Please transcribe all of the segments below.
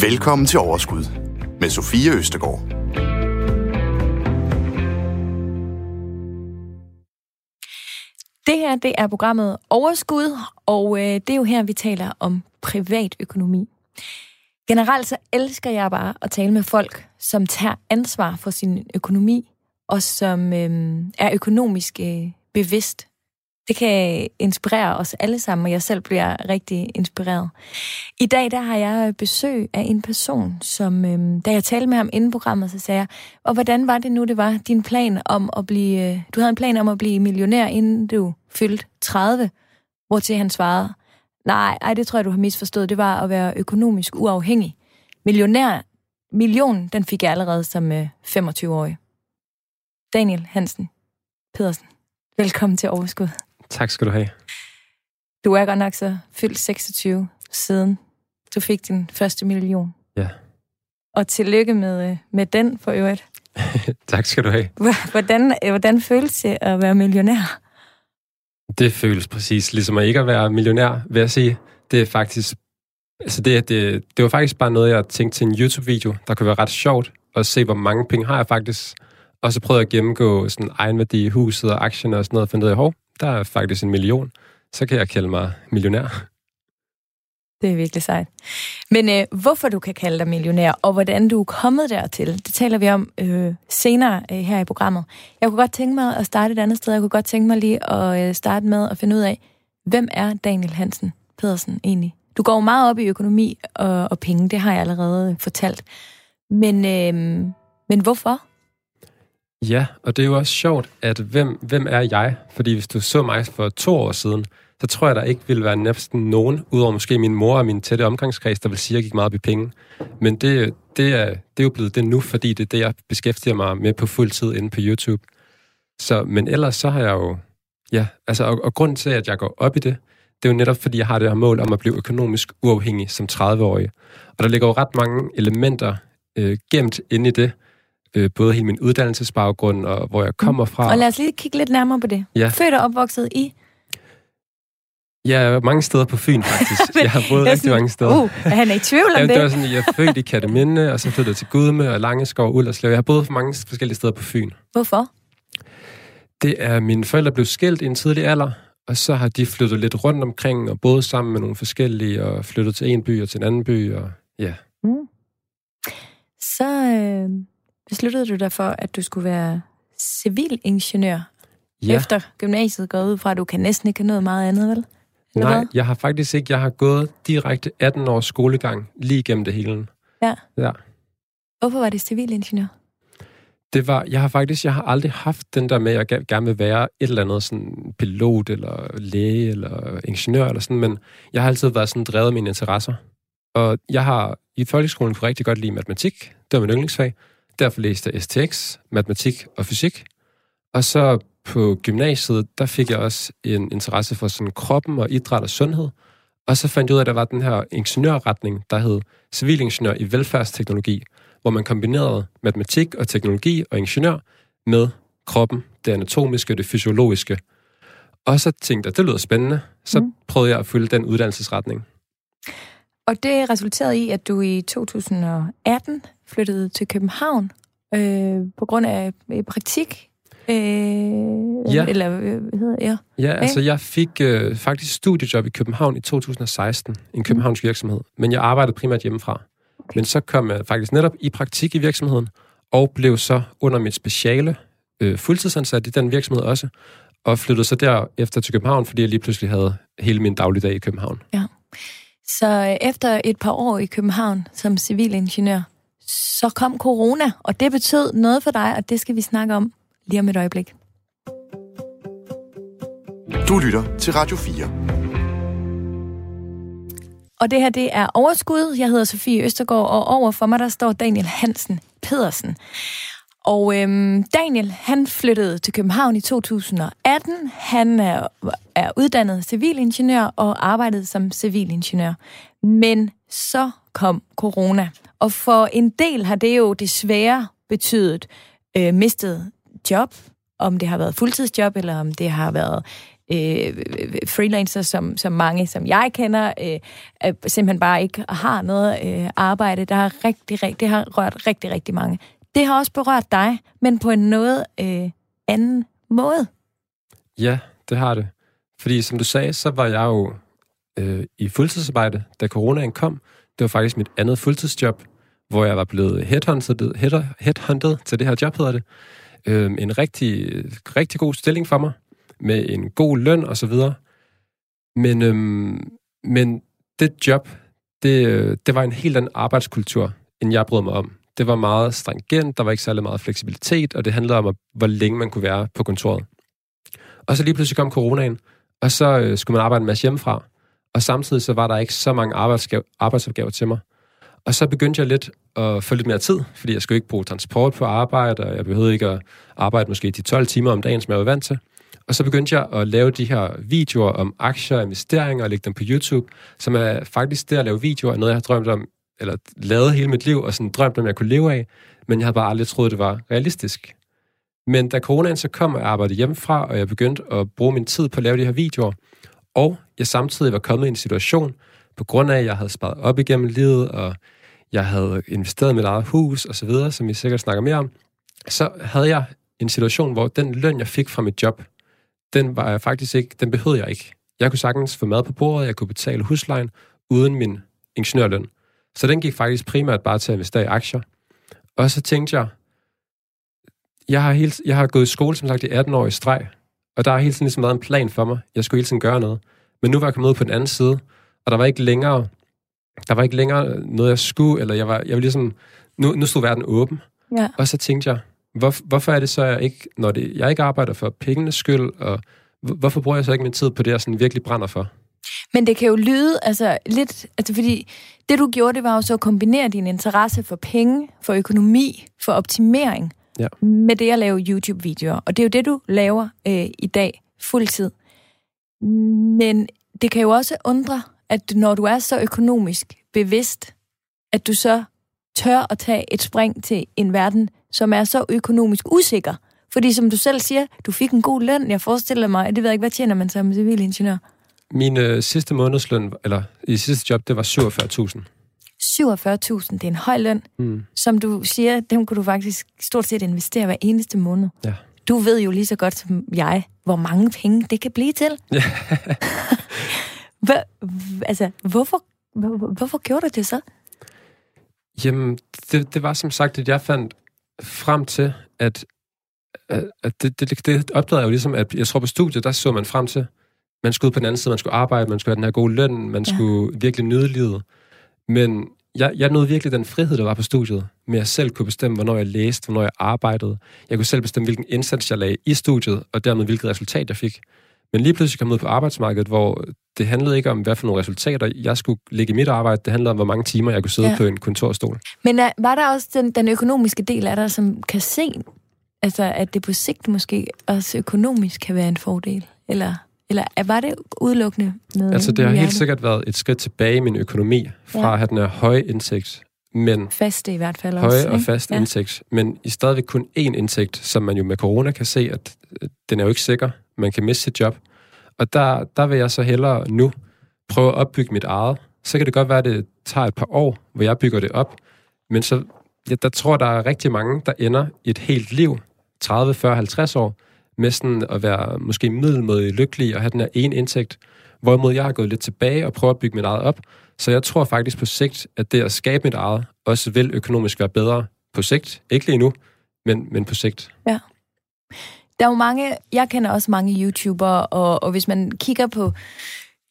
Velkommen til Overskud med Sofie Østergaard. Det her, det er programmet Overskud, og øh, det er jo her, vi taler om privatøkonomi. Generelt så elsker jeg bare at tale med folk, som tager ansvar for sin økonomi, og som øh, er økonomisk øh, bevidst. Det kan inspirere os alle sammen, og jeg selv bliver rigtig inspireret. I dag der har jeg øh, besøg af en person, som øh, da jeg talte med ham inden programmet, så sagde jeg, og hvordan var det nu, det var din plan om at blive, øh, du havde en plan om at blive millionær, inden du fyldte 30, hvortil han svarede, nej, ej, det tror jeg, du har misforstået, det var at være økonomisk uafhængig. Millionær, million, den fik jeg allerede som øh, 25-årig. Daniel Hansen Pedersen, velkommen til Overskud. Tak skal du have. Du er godt nok så fyldt 26 siden du fik din første million. Ja. Og tillykke med, øh, med den for øvrigt. tak skal du have. Hvordan, øh, hvordan føles det at være millionær? Det føles præcis ligesom at ikke at være millionær, vil jeg sige. Det er faktisk... Altså det, det, det var faktisk bare noget, jeg tænkte til en YouTube-video, der kunne være ret sjovt at se, hvor mange penge har jeg faktisk. Og så prøvede jeg at gennemgå sådan egenværdi i huset og aktierne og sådan noget, og fandt ud af, hov, der er faktisk en million. Så kan jeg kalde mig millionær. Det er virkelig sejt. Men øh, hvorfor du kan kalde dig millionær, og hvordan du er kommet dertil, det taler vi om øh, senere øh, her i programmet. Jeg kunne godt tænke mig at starte et andet sted. Jeg kunne godt tænke mig lige at øh, starte med at finde ud af, hvem er Daniel Hansen Pedersen egentlig? Du går meget op i økonomi og, og penge, det har jeg allerede fortalt. Men, øh, men hvorfor? Ja, og det er jo også sjovt, at hvem, hvem er jeg? Fordi hvis du så mig for to år siden, så tror jeg, der ikke ville være næsten nogen, udover måske min mor og min tætte omgangskreds, der vil sige, at jeg gik meget op i penge. Men det, det, er, det er jo blevet det nu, fordi det er det, jeg beskæftiger mig med på fuld tid inde på YouTube. Så, men ellers så har jeg jo... Ja, altså, og, og grunden til, at jeg går op i det, det er jo netop, fordi jeg har det her mål om at blive økonomisk uafhængig som 30-årig. Og der ligger jo ret mange elementer øh, gemt inde i det, øh, både hele min uddannelsesbaggrund og hvor jeg kommer fra. Og lad os lige kigge lidt nærmere på det. Ja. Født og opvokset i? Ja, mange steder på Fyn faktisk. jeg har boet rigtig sådan, mange steder. Uh, han er i tvivl om ja, det? det var sådan, jeg er født i Katteminde, og så flyttede jeg til Gudme og Langeskov, Ullerslev. Jeg har boet for mange forskellige steder på Fyn. Hvorfor? Det er, mine forældre blev skilt i en tidlig alder, og så har de flyttet lidt rundt omkring og boet sammen med nogle forskellige, og flyttet til en by og til en anden by, og ja. Mm. Så øh, besluttede du dig for, at du skulle være civilingeniør ja. efter gymnasiet går ud fra, at du kan næsten ikke noget meget andet, vel? Eller Nej, hvad? jeg har faktisk ikke. Jeg har gået direkte 18 års skolegang lige igennem det hele. Ja. Ja. Hvorfor var det civilingeniør? Det var, jeg har faktisk, jeg har aldrig haft den der med, at jeg gerne vil være et eller andet sådan pilot, eller læge, eller ingeniør, eller sådan, men jeg har altid været sådan drevet af mine interesser. Og jeg har i folkeskolen kunne rigtig godt lide matematik. Det var min yndlingsfag. Derfor læste jeg STX, matematik og fysik. Og så på gymnasiet, der fik jeg også en interesse for sådan kroppen og idræt og sundhed. Og så fandt jeg ud af, at der var den her ingeniørretning, der hed civilingeniør i velfærdsteknologi, hvor man kombinerede matematik og teknologi og ingeniør med kroppen, det anatomiske og det fysiologiske. Og så tænkte jeg, det lyder spændende. Så Mm. prøvede jeg at følge den uddannelsesretning. Og det resulterede i, at du i 2018 flyttede til København øh, på grund af øh, praktik. Øh, Ja. Eller øh, hvad hedder det? Ja. Ja, altså jeg fik øh, faktisk studiejob i København i 2016, en københavnsk virksomhed, men jeg arbejdede primært hjemmefra. Okay. Men så kom jeg faktisk netop i praktik i virksomheden, og blev så under mit speciale øh, fuldtidsansat i den virksomhed også, og flyttede så derefter til København, fordi jeg lige pludselig havde hele min dagligdag i København. Så øh, efter et par år i København som civilingeniør, så kom corona, og det betød noget for dig, og det skal vi snakke om lige om et øjeblik. Du lytter til Radio 4. Og det her, det er Overskud. Jeg hedder Sofie Østergaard, og over for mig, der står Daniel Hansen Pedersen. Og øhm, Daniel, han flyttede til København i 2018. Han er, er uddannet civilingeniør og arbejdede som civilingeniør. Men så kom corona. Og for en del har det jo desværre betydet øh, mistet job, om det har været fuldtidsjob, eller om det har været øh, freelancer, som, som mange, som jeg kender, øh, simpelthen bare ikke har noget øh, arbejde. Der har rigtig, rigtig, det har rørt rigtig, rigtig mange. Det har også berørt dig, men på en noget øh, anden måde. Ja, det har det. Fordi som du sagde, så var jeg jo øh, i fuldtidsarbejde, da coronaen kom. Det var faktisk mit andet fuldtidsjob, hvor jeg var blevet headhunted, head, headhunted til det her job, hedder det. Øh, en rigtig, rigtig god stilling for mig, med en god løn og så videre. Men, øhm, men det job, det, det var en helt anden arbejdskultur, end jeg brød mig om. Det var meget stringent, der var ikke særlig meget fleksibilitet, og det handlede om, hvor længe man kunne være på kontoret. Og så lige pludselig kom coronaen, og så øh, skulle man arbejde en masse hjemmefra. Og samtidig så var der ikke så mange arbejdsopgaver til mig. Og så begyndte jeg lidt at få lidt mere tid, fordi jeg skulle ikke bruge transport på arbejde, og jeg behøvede ikke at arbejde måske de 12 timer om dagen, som jeg var vant til. Og så begyndte jeg at lave de her videoer om aktier og investeringer og lægge dem på YouTube, som er faktisk det at lave videoer, er noget, jeg har drømt om, eller lavet hele mit liv, og sådan drømt om, jeg kunne leve af, men jeg havde bare aldrig troet, det var realistisk. Men da coronaen så kom, og jeg arbejdede hjemmefra, og jeg begyndte at bruge min tid på at lave de her videoer, og jeg samtidig var kommet i en situation, på grund af, at jeg havde sparet op igennem livet, og jeg havde investeret i mit eget hus og så videre, som vi sikkert snakker mere om, så havde jeg en situation, hvor den løn, jeg fik fra mit job, den var jeg faktisk ikke, den behøvede jeg ikke. Jeg kunne sagtens få mad på bordet, jeg kunne betale huslejen uden min ingeniørløn. Så den gik faktisk primært bare til at investere i aktier. Og så tænkte jeg, jeg har, helt, jeg har gået i skole, som sagt, i 18 år i streg, og der er hele tiden ligesom været en plan for mig. Jeg skulle hele tiden gøre noget. Men nu var jeg kommet ud på den anden side, og der var ikke længere, der var ikke længere noget, jeg skulle, eller jeg var, jeg var ligesom, nu, nu stod verden åben. Ja. Og så tænkte jeg, hvor, hvorfor er det så, jeg ikke, når det, jeg ikke arbejder for pengenes skyld, og hvorfor bruger jeg så ikke min tid på det, jeg sådan virkelig brænder for? Men det kan jo lyde altså, lidt, altså fordi det du gjorde, det var jo så at kombinere din interesse for penge, for økonomi, for optimering, ja. med det at lave YouTube-videoer. Og det er jo det, du laver øh, i dag, fuldtid. Men det kan jo også undre, at når du er så økonomisk bevidst, at du så tør at tage et spring til en verden, som er så økonomisk usikker. Fordi som du selv siger, du fik en god løn. Jeg forestiller mig, det ved jeg ikke, hvad tjener man som civilingeniør? Min øh, sidste månedsløn, eller i sidste job, det var 47.000. 47.000, det er en høj løn. Mm. Som du siger, dem kunne du faktisk stort set investere hver eneste måned. Ja. Du ved jo lige så godt som jeg, hvor mange penge det kan blive til. Hva, altså, hvorfor, hvor, hvorfor gjorde du det så? Jamen, det, det var som sagt, at jeg fandt frem til, at, at det, det, det opdagede jeg jo ligesom, at jeg tror på studiet, der så man frem til, man skulle ud på den anden side, man skulle arbejde, man skulle have den her gode løn, man ja. skulle virkelig nyde livet. Men jeg, jeg nåede virkelig den frihed, der var på studiet, med at jeg selv kunne bestemme, hvornår jeg læste, hvornår jeg arbejdede. Jeg kunne selv bestemme, hvilken indsats jeg lagde i studiet, og dermed hvilket resultat jeg fik. Men lige pludselig kom jeg ud på arbejdsmarkedet, hvor det handlede ikke om, hvad for nogle resultater jeg skulle lægge i mit arbejde. Det handlede om, hvor mange timer jeg kunne sidde ja. på en kontorstol. Men uh, var der også den, den økonomiske del af dig, som kan se, altså, at det på sigt måske også økonomisk kan være en fordel? Eller, eller var det udelukkende med Altså, det har helt sikkert været et skridt tilbage i min økonomi, fra ja. at have den her høje indtægt, men... Faste i hvert fald høje også. Og fast ja. indtægt, men i stadigvæk kun én indtægt, som man jo med corona kan se, at den er jo ikke sikker. Man kan miste sit job. Og der, der vil jeg så hellere nu prøve at opbygge mit eget. Så kan det godt være, at det tager et par år, hvor jeg bygger det op. Men så, ja, der tror der er rigtig mange, der ender et helt liv, 30, 40, 50 år, med sådan at være måske middelmådig lykkelig og have den her ene indtægt, hvorimod jeg har gået lidt tilbage og prøvet at bygge mit eget op. Så jeg tror faktisk på sigt, at det at skabe mit eget også vil økonomisk være bedre på sigt. Ikke lige nu, men, men på sigt. Ja. Der er jo mange, jeg kender også mange YouTubere, og, og hvis man kigger på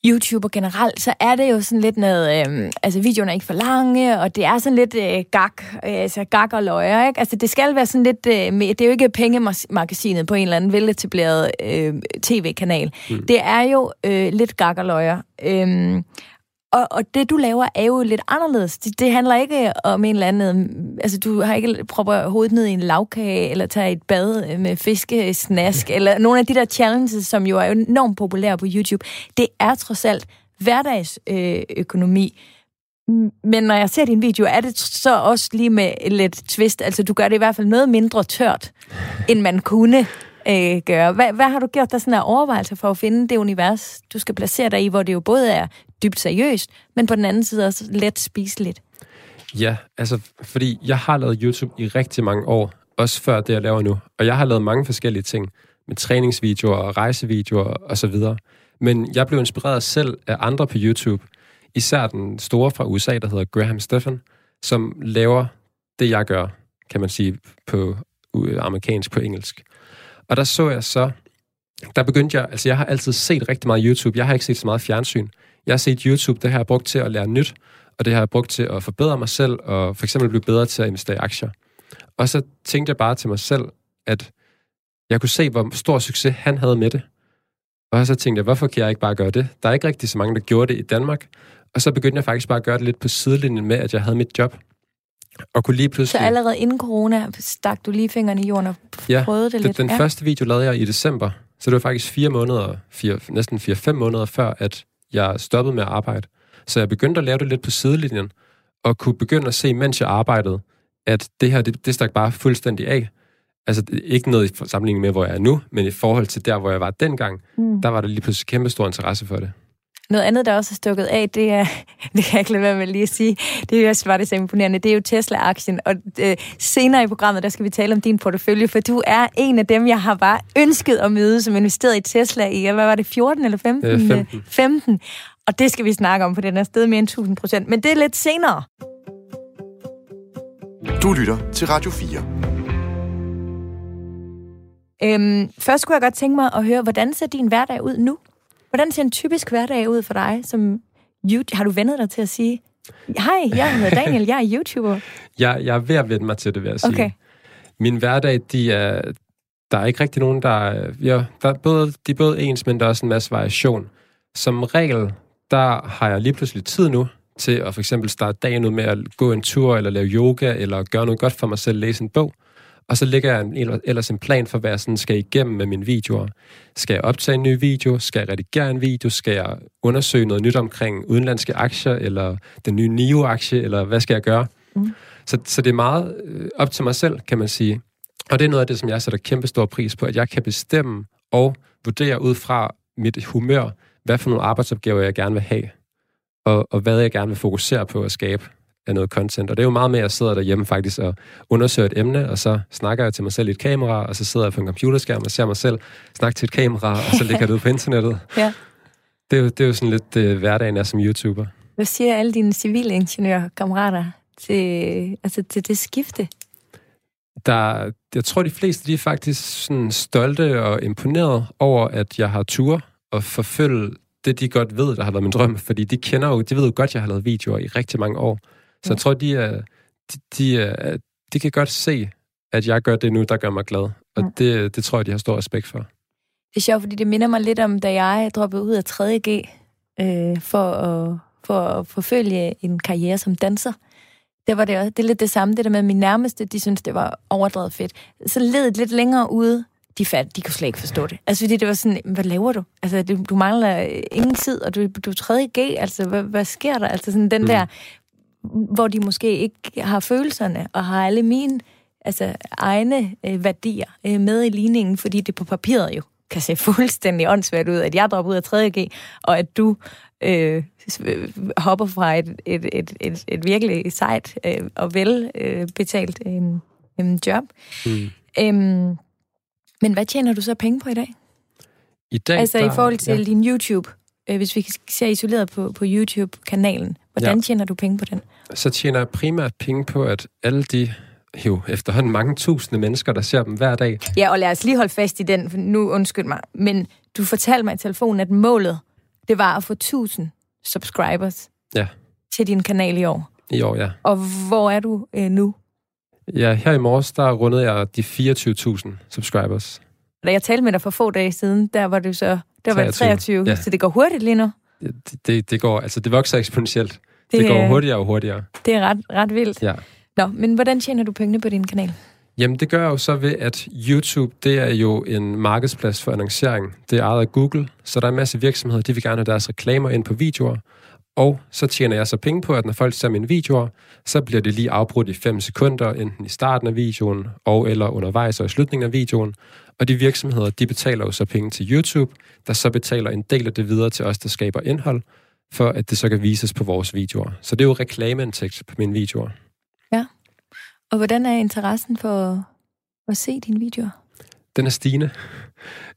YouTuber generelt, så er det jo sådan lidt noget, øh, altså videoerne er ikke for lange, og det er sådan lidt øh, gak, øh, altså gak og løjer, ikke? Altså det skal være sådan lidt, øh, med, det er jo ikke pengemagasinet på en eller anden veletableret øh, tv-kanal. Mm. Det er jo øh, lidt gak og løjer. Øh, og, og det, du laver, er jo lidt anderledes. Det, det handler ikke om en eller anden... Altså, du har ikke prøvet hovedet ned i en lavkage, eller tage et bad med fiskesnask, eller nogle af de der challenges, som jo er enormt populære på YouTube. Det er trods alt hverdagsøkonomi. Øh, Men når jeg ser din video, er det så også lige med lidt twist. Altså, du gør det i hvert fald noget mindre tørt, end man kunne øh, gøre. Hvad, hvad har du gjort dig sådan af overvejelser for at finde det univers, du skal placere dig i, hvor det jo både er dybt seriøst, men på den anden side også let spiseligt? Ja, altså, fordi jeg har lavet YouTube i rigtig mange år, også før det, jeg laver nu. Og jeg har lavet mange forskellige ting, med træningsvideoer og rejsevideoer og så videre. Men jeg blev inspireret selv af andre på YouTube, især den store fra USA, der hedder Graham Stephan, som laver det, jeg gør, kan man sige, på amerikansk på engelsk. Og der så jeg så, der begyndte jeg, altså jeg har altid set rigtig meget YouTube, jeg har ikke set så meget fjernsyn. Jeg har set YouTube, det har jeg brugt til at lære nyt, og det har jeg brugt til at forbedre mig selv, og for eksempel blive bedre til at investere i aktier. Og så tænkte jeg bare til mig selv, at jeg kunne se, hvor stor succes han havde med det. Og så tænkte jeg, hvorfor kan jeg ikke bare gøre det? Der er ikke rigtig så mange, der gjorde det i Danmark. Og så begyndte jeg faktisk bare at gøre det lidt på sidelinjen med, at jeg havde mit job. Og kunne lige pludselig... Så allerede inden corona stak du lige fingrene i jorden og ja, prøvede det, det lidt? Den ja. første video lavede jeg i december, så det var faktisk fire måneder, fire, næsten fire-fem måneder før, at jeg stoppede med at arbejde. Så jeg begyndte at lave det lidt på sidelinjen, og kunne begynde at se, mens jeg arbejdede, at det her, det, det stak bare fuldstændig af. Altså ikke noget i sammenligning med, hvor jeg er nu, men i forhold til der, hvor jeg var dengang, mm. der var der lige pludselig kæmpe stor interesse for det. Noget andet, der også er stukket af, det er, det kan jeg ikke lade være med lige at sige, det er også var det så imponerende, det er jo Tesla-aktien. Og øh, senere i programmet, der skal vi tale om din portefølje, for du er en af dem, jeg har bare ønsket at møde, som investeret i Tesla i, hvad var det, 14 eller 15? Øh, 15. 15. Og det skal vi snakke om, for den er sted mere end 1000 procent. Men det er lidt senere. Du lytter til Radio 4. Øhm, først kunne jeg godt tænke mig at høre, hvordan ser din hverdag ud nu? Hvordan ser en typisk hverdag ud for dig? Som? Har du vendet dig til at sige, hej, jeg hedder Daniel, jeg er YouTuber? jeg, jeg er ved at vende mig til det, vil jeg sige. Okay. Min hverdag, de er, der er ikke rigtig nogen, der er, ja, der er både, de er både ens, men der er også en masse variation. Som regel, der har jeg lige pludselig tid nu til at for eksempel starte dagen ud med at gå en tur, eller lave yoga, eller gøre noget godt for mig selv, læse en bog. Og så lægger jeg en, ellers en plan for, hvad jeg sådan skal igennem med mine videoer. Skal jeg optage en ny video? Skal jeg redigere en video? Skal jeg undersøge noget nyt omkring udenlandske aktier, eller den nye NIO-aktie, eller hvad skal jeg gøre? Mm. Så, så det er meget øh, op til mig selv, kan man sige. Og det er noget af det, som jeg sætter kæmpe stor pris på, at jeg kan bestemme og vurdere ud fra mit humør, hvad for nogle arbejdsopgaver jeg gerne vil have, og, og hvad jeg gerne vil fokusere på at skabe af noget content. Og det er jo meget med, at jeg sidder derhjemme faktisk og undersøger et emne, og så snakker jeg til mig selv i et kamera, og så sidder jeg på en computerskærm og ser mig selv snakke til et kamera, og så lægger det ud på internettet. ja. Det er, jo, det er jo sådan lidt det, hverdagen er som YouTuber. Hvad siger alle dine civilingeniørkammerater til, altså til det skifte? Der, jeg tror, de fleste de er faktisk sådan stolte og imponeret over, at jeg har tur og forfølge det, de godt ved, der har været min drøm, fordi de kender jo, de ved jo godt, at jeg har lavet videoer i rigtig mange år. Så jeg tror, de, er, de, de, er, de kan godt se, at jeg gør det nu, der gør mig glad. Og mm. det, det tror jeg, de har stor respekt for. Det er sjovt, fordi det minder mig lidt om, da jeg droppede ud af 3.G øh, for, at, for at forfølge en karriere som danser. Det var det, også, det er lidt det samme, det der med, min nærmeste, de synes det var overdrevet fedt. Så led lidt længere ude, de fat, de kunne slet ikke forstå det. Altså, fordi det var sådan, hvad laver du? Altså, du, du mangler ingen tid, og du, du er 3.G, altså, hvad, hvad sker der? Altså, sådan den mm. der, hvor de måske ikke har følelserne, og har alle mine altså, egne øh, værdier øh, med i ligningen, fordi det på papiret jo kan se fuldstændig åndssvært ud, at jeg dropper ud af 3.G, og at du øh, hopper fra et, et, et, et, et virkelig sejt øh, og velbetalt øh, øh, job. Mm. Øhm, men hvad tjener du så penge på i dag? I dag, altså der, i forhold til ja. din YouTube, øh, hvis vi ser isoleret på, på YouTube-kanalen, hvordan ja. tjener du penge på den? Så tjener jeg primært penge på, at alle de jo efterhånden mange tusinde mennesker, der ser dem hver dag. Ja, og lad os lige holde fast i den, for nu undskyld mig, men du fortalte mig i telefonen, at målet, det var at få 1000 subscribers ja. til din kanal i år. I år, ja. Og hvor er du øh, nu? Ja, her i morges, der rundede jeg de 24.000 subscribers. Da jeg talte med dig for få dage siden, der var det så der var 23, 23 ja. så det går hurtigt lige nu. Det, det, det går, altså det vokser eksponentielt. Det, det går hurtigere og hurtigere. Det er ret, ret vildt. Ja. Nå, men hvordan tjener du pengene på din kanal? Jamen, det gør jeg jo så ved, at YouTube, det er jo en markedsplads for annoncering. Det er ejet af Google, så der er en masse virksomheder, de vil gerne have deres reklamer ind på videoer. Og så tjener jeg så penge på, at når folk ser mine videoer, så bliver det lige afbrudt i 5 sekunder, enten i starten af videoen, og eller undervejs og i slutningen af videoen. Og de virksomheder, de betaler jo så penge til YouTube, der så betaler en del af det videre til os, der skaber indhold, for at det så kan vises på vores videoer. Så det er jo reklameindtægt på mine videoer. Ja. Og hvordan er interessen for at se dine videoer? Den er stigende.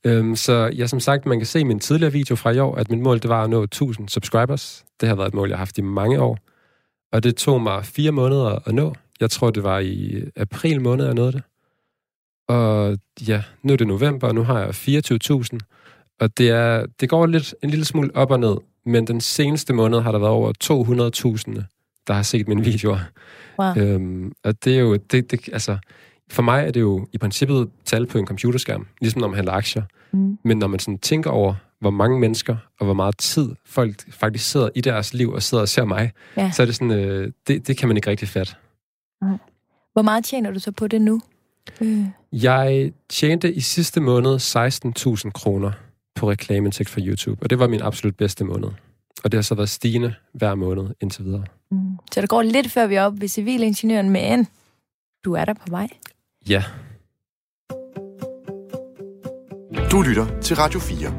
Øhm, så ja, som sagt, man kan se min tidligere video fra i år, at mit mål det var at nå 1000 subscribers. Det har været et mål, jeg har haft i mange år. Og det tog mig fire måneder at nå. Jeg tror, det var i april måned, jeg nåede det. Og ja, nu er det november, og nu har jeg 24.000. Og det, er, det går lidt en lille smule op og ned, men den seneste måned har der været over 200.000, der har set mine videoer. Wow. Øhm, og det er jo, det, det, altså, for mig er det jo i princippet tal på en computerskærm, ligesom når man handler aktier. Mm. Men når man sådan tænker over, hvor mange mennesker og hvor meget tid folk faktisk sidder i deres liv og sidder og ser mig, Ja. så er det sådan, øh, det, det kan man ikke rigtig fatte. Hvor meget tjener du så på det nu? Øh. Jeg tjente i sidste måned 16.000 kroner på reklameindtægt fra YouTube, og det var min absolut bedste måned. Og det har så været stigende hver måned indtil videre. Mm. Så det går lidt før vi er oppe ved civilingeniøren, men du er der på vej. Ja, Du lytter til Radio 4.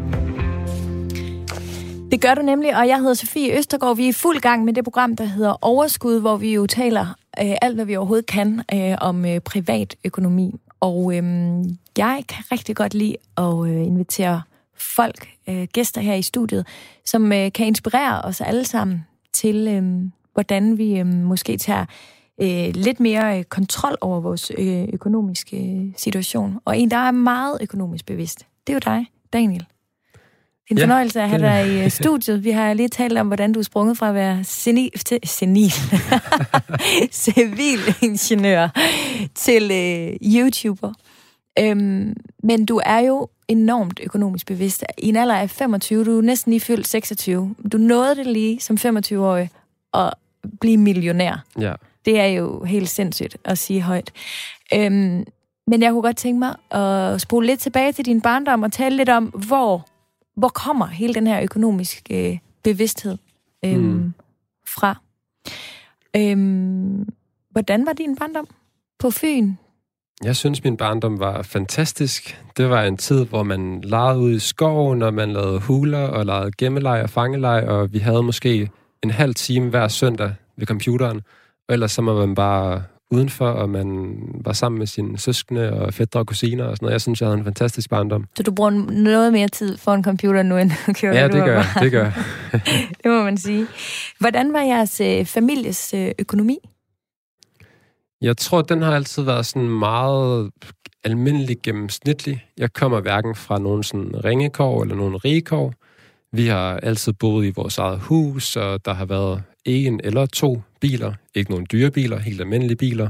Det gør du nemlig, og jeg hedder Sofie Østergaard. Vi er i fuld gang med det program, der hedder Overskud, hvor vi jo taler øh, alt, hvad vi overhovedet kan øh, om øh, privat økonomi. Og øhm, jeg kan rigtig godt lide at øh, invitere folk, øh, gæster her i studiet, som øh, kan inspirere os alle sammen til, øh, hvordan vi øh, måske tager øh, lidt mere øh, kontrol over vores øh, økonomiske øh, situation. Og en, der er meget økonomisk bevidst, det er jo dig, Daniel. Er en Ja, fornøjelse at have det- dig i øh, studiet. Vi har lige talt om, hvordan du er sprunget fra at være senil, til, senil, civilingeniør til øh, YouTuber. Øhm, men du er jo enormt økonomisk bevidst. I en alder af 25, du er næsten lige fyldt 26. Du nåede det lige som 25-årig at blive millionær. ja. Det er jo helt sindssygt at sige højt. Øhm, men jeg kunne godt tænke mig at spole lidt tilbage til din barndom og tale lidt om, hvor, hvor kommer hele den her økonomiske øh, bevidsthed øhm, Mm. fra. Øhm, hvordan var din barndom på Fyn? Jeg synes, min barndom var fantastisk. Det var en tid, hvor man legede ud i skoven, og man lavede huler og legede gemmeleg og fangeleg, og vi havde måske en halv time hver søndag ved computeren. Og ellers så var man bare udenfor, og man var sammen med sine søskende og fædre og kusiner og sådan noget. Jeg synes, jeg havde en fantastisk barndom. Så du bruger noget mere tid foran computer nu, end du gjorde, Ja, det gør jeg. Det gør det må man sige. Hvordan var jeres øh, families øh, økonomi? Jeg tror, den har altid været sådan meget almindelig gennemsnitlig. Jeg kommer hverken fra nogen sådan ringekår eller nogen rigekår. Vi har altid boet i vores eget hus, og der har været en eller to biler. Ikke nogen dyre biler, helt almindelige biler.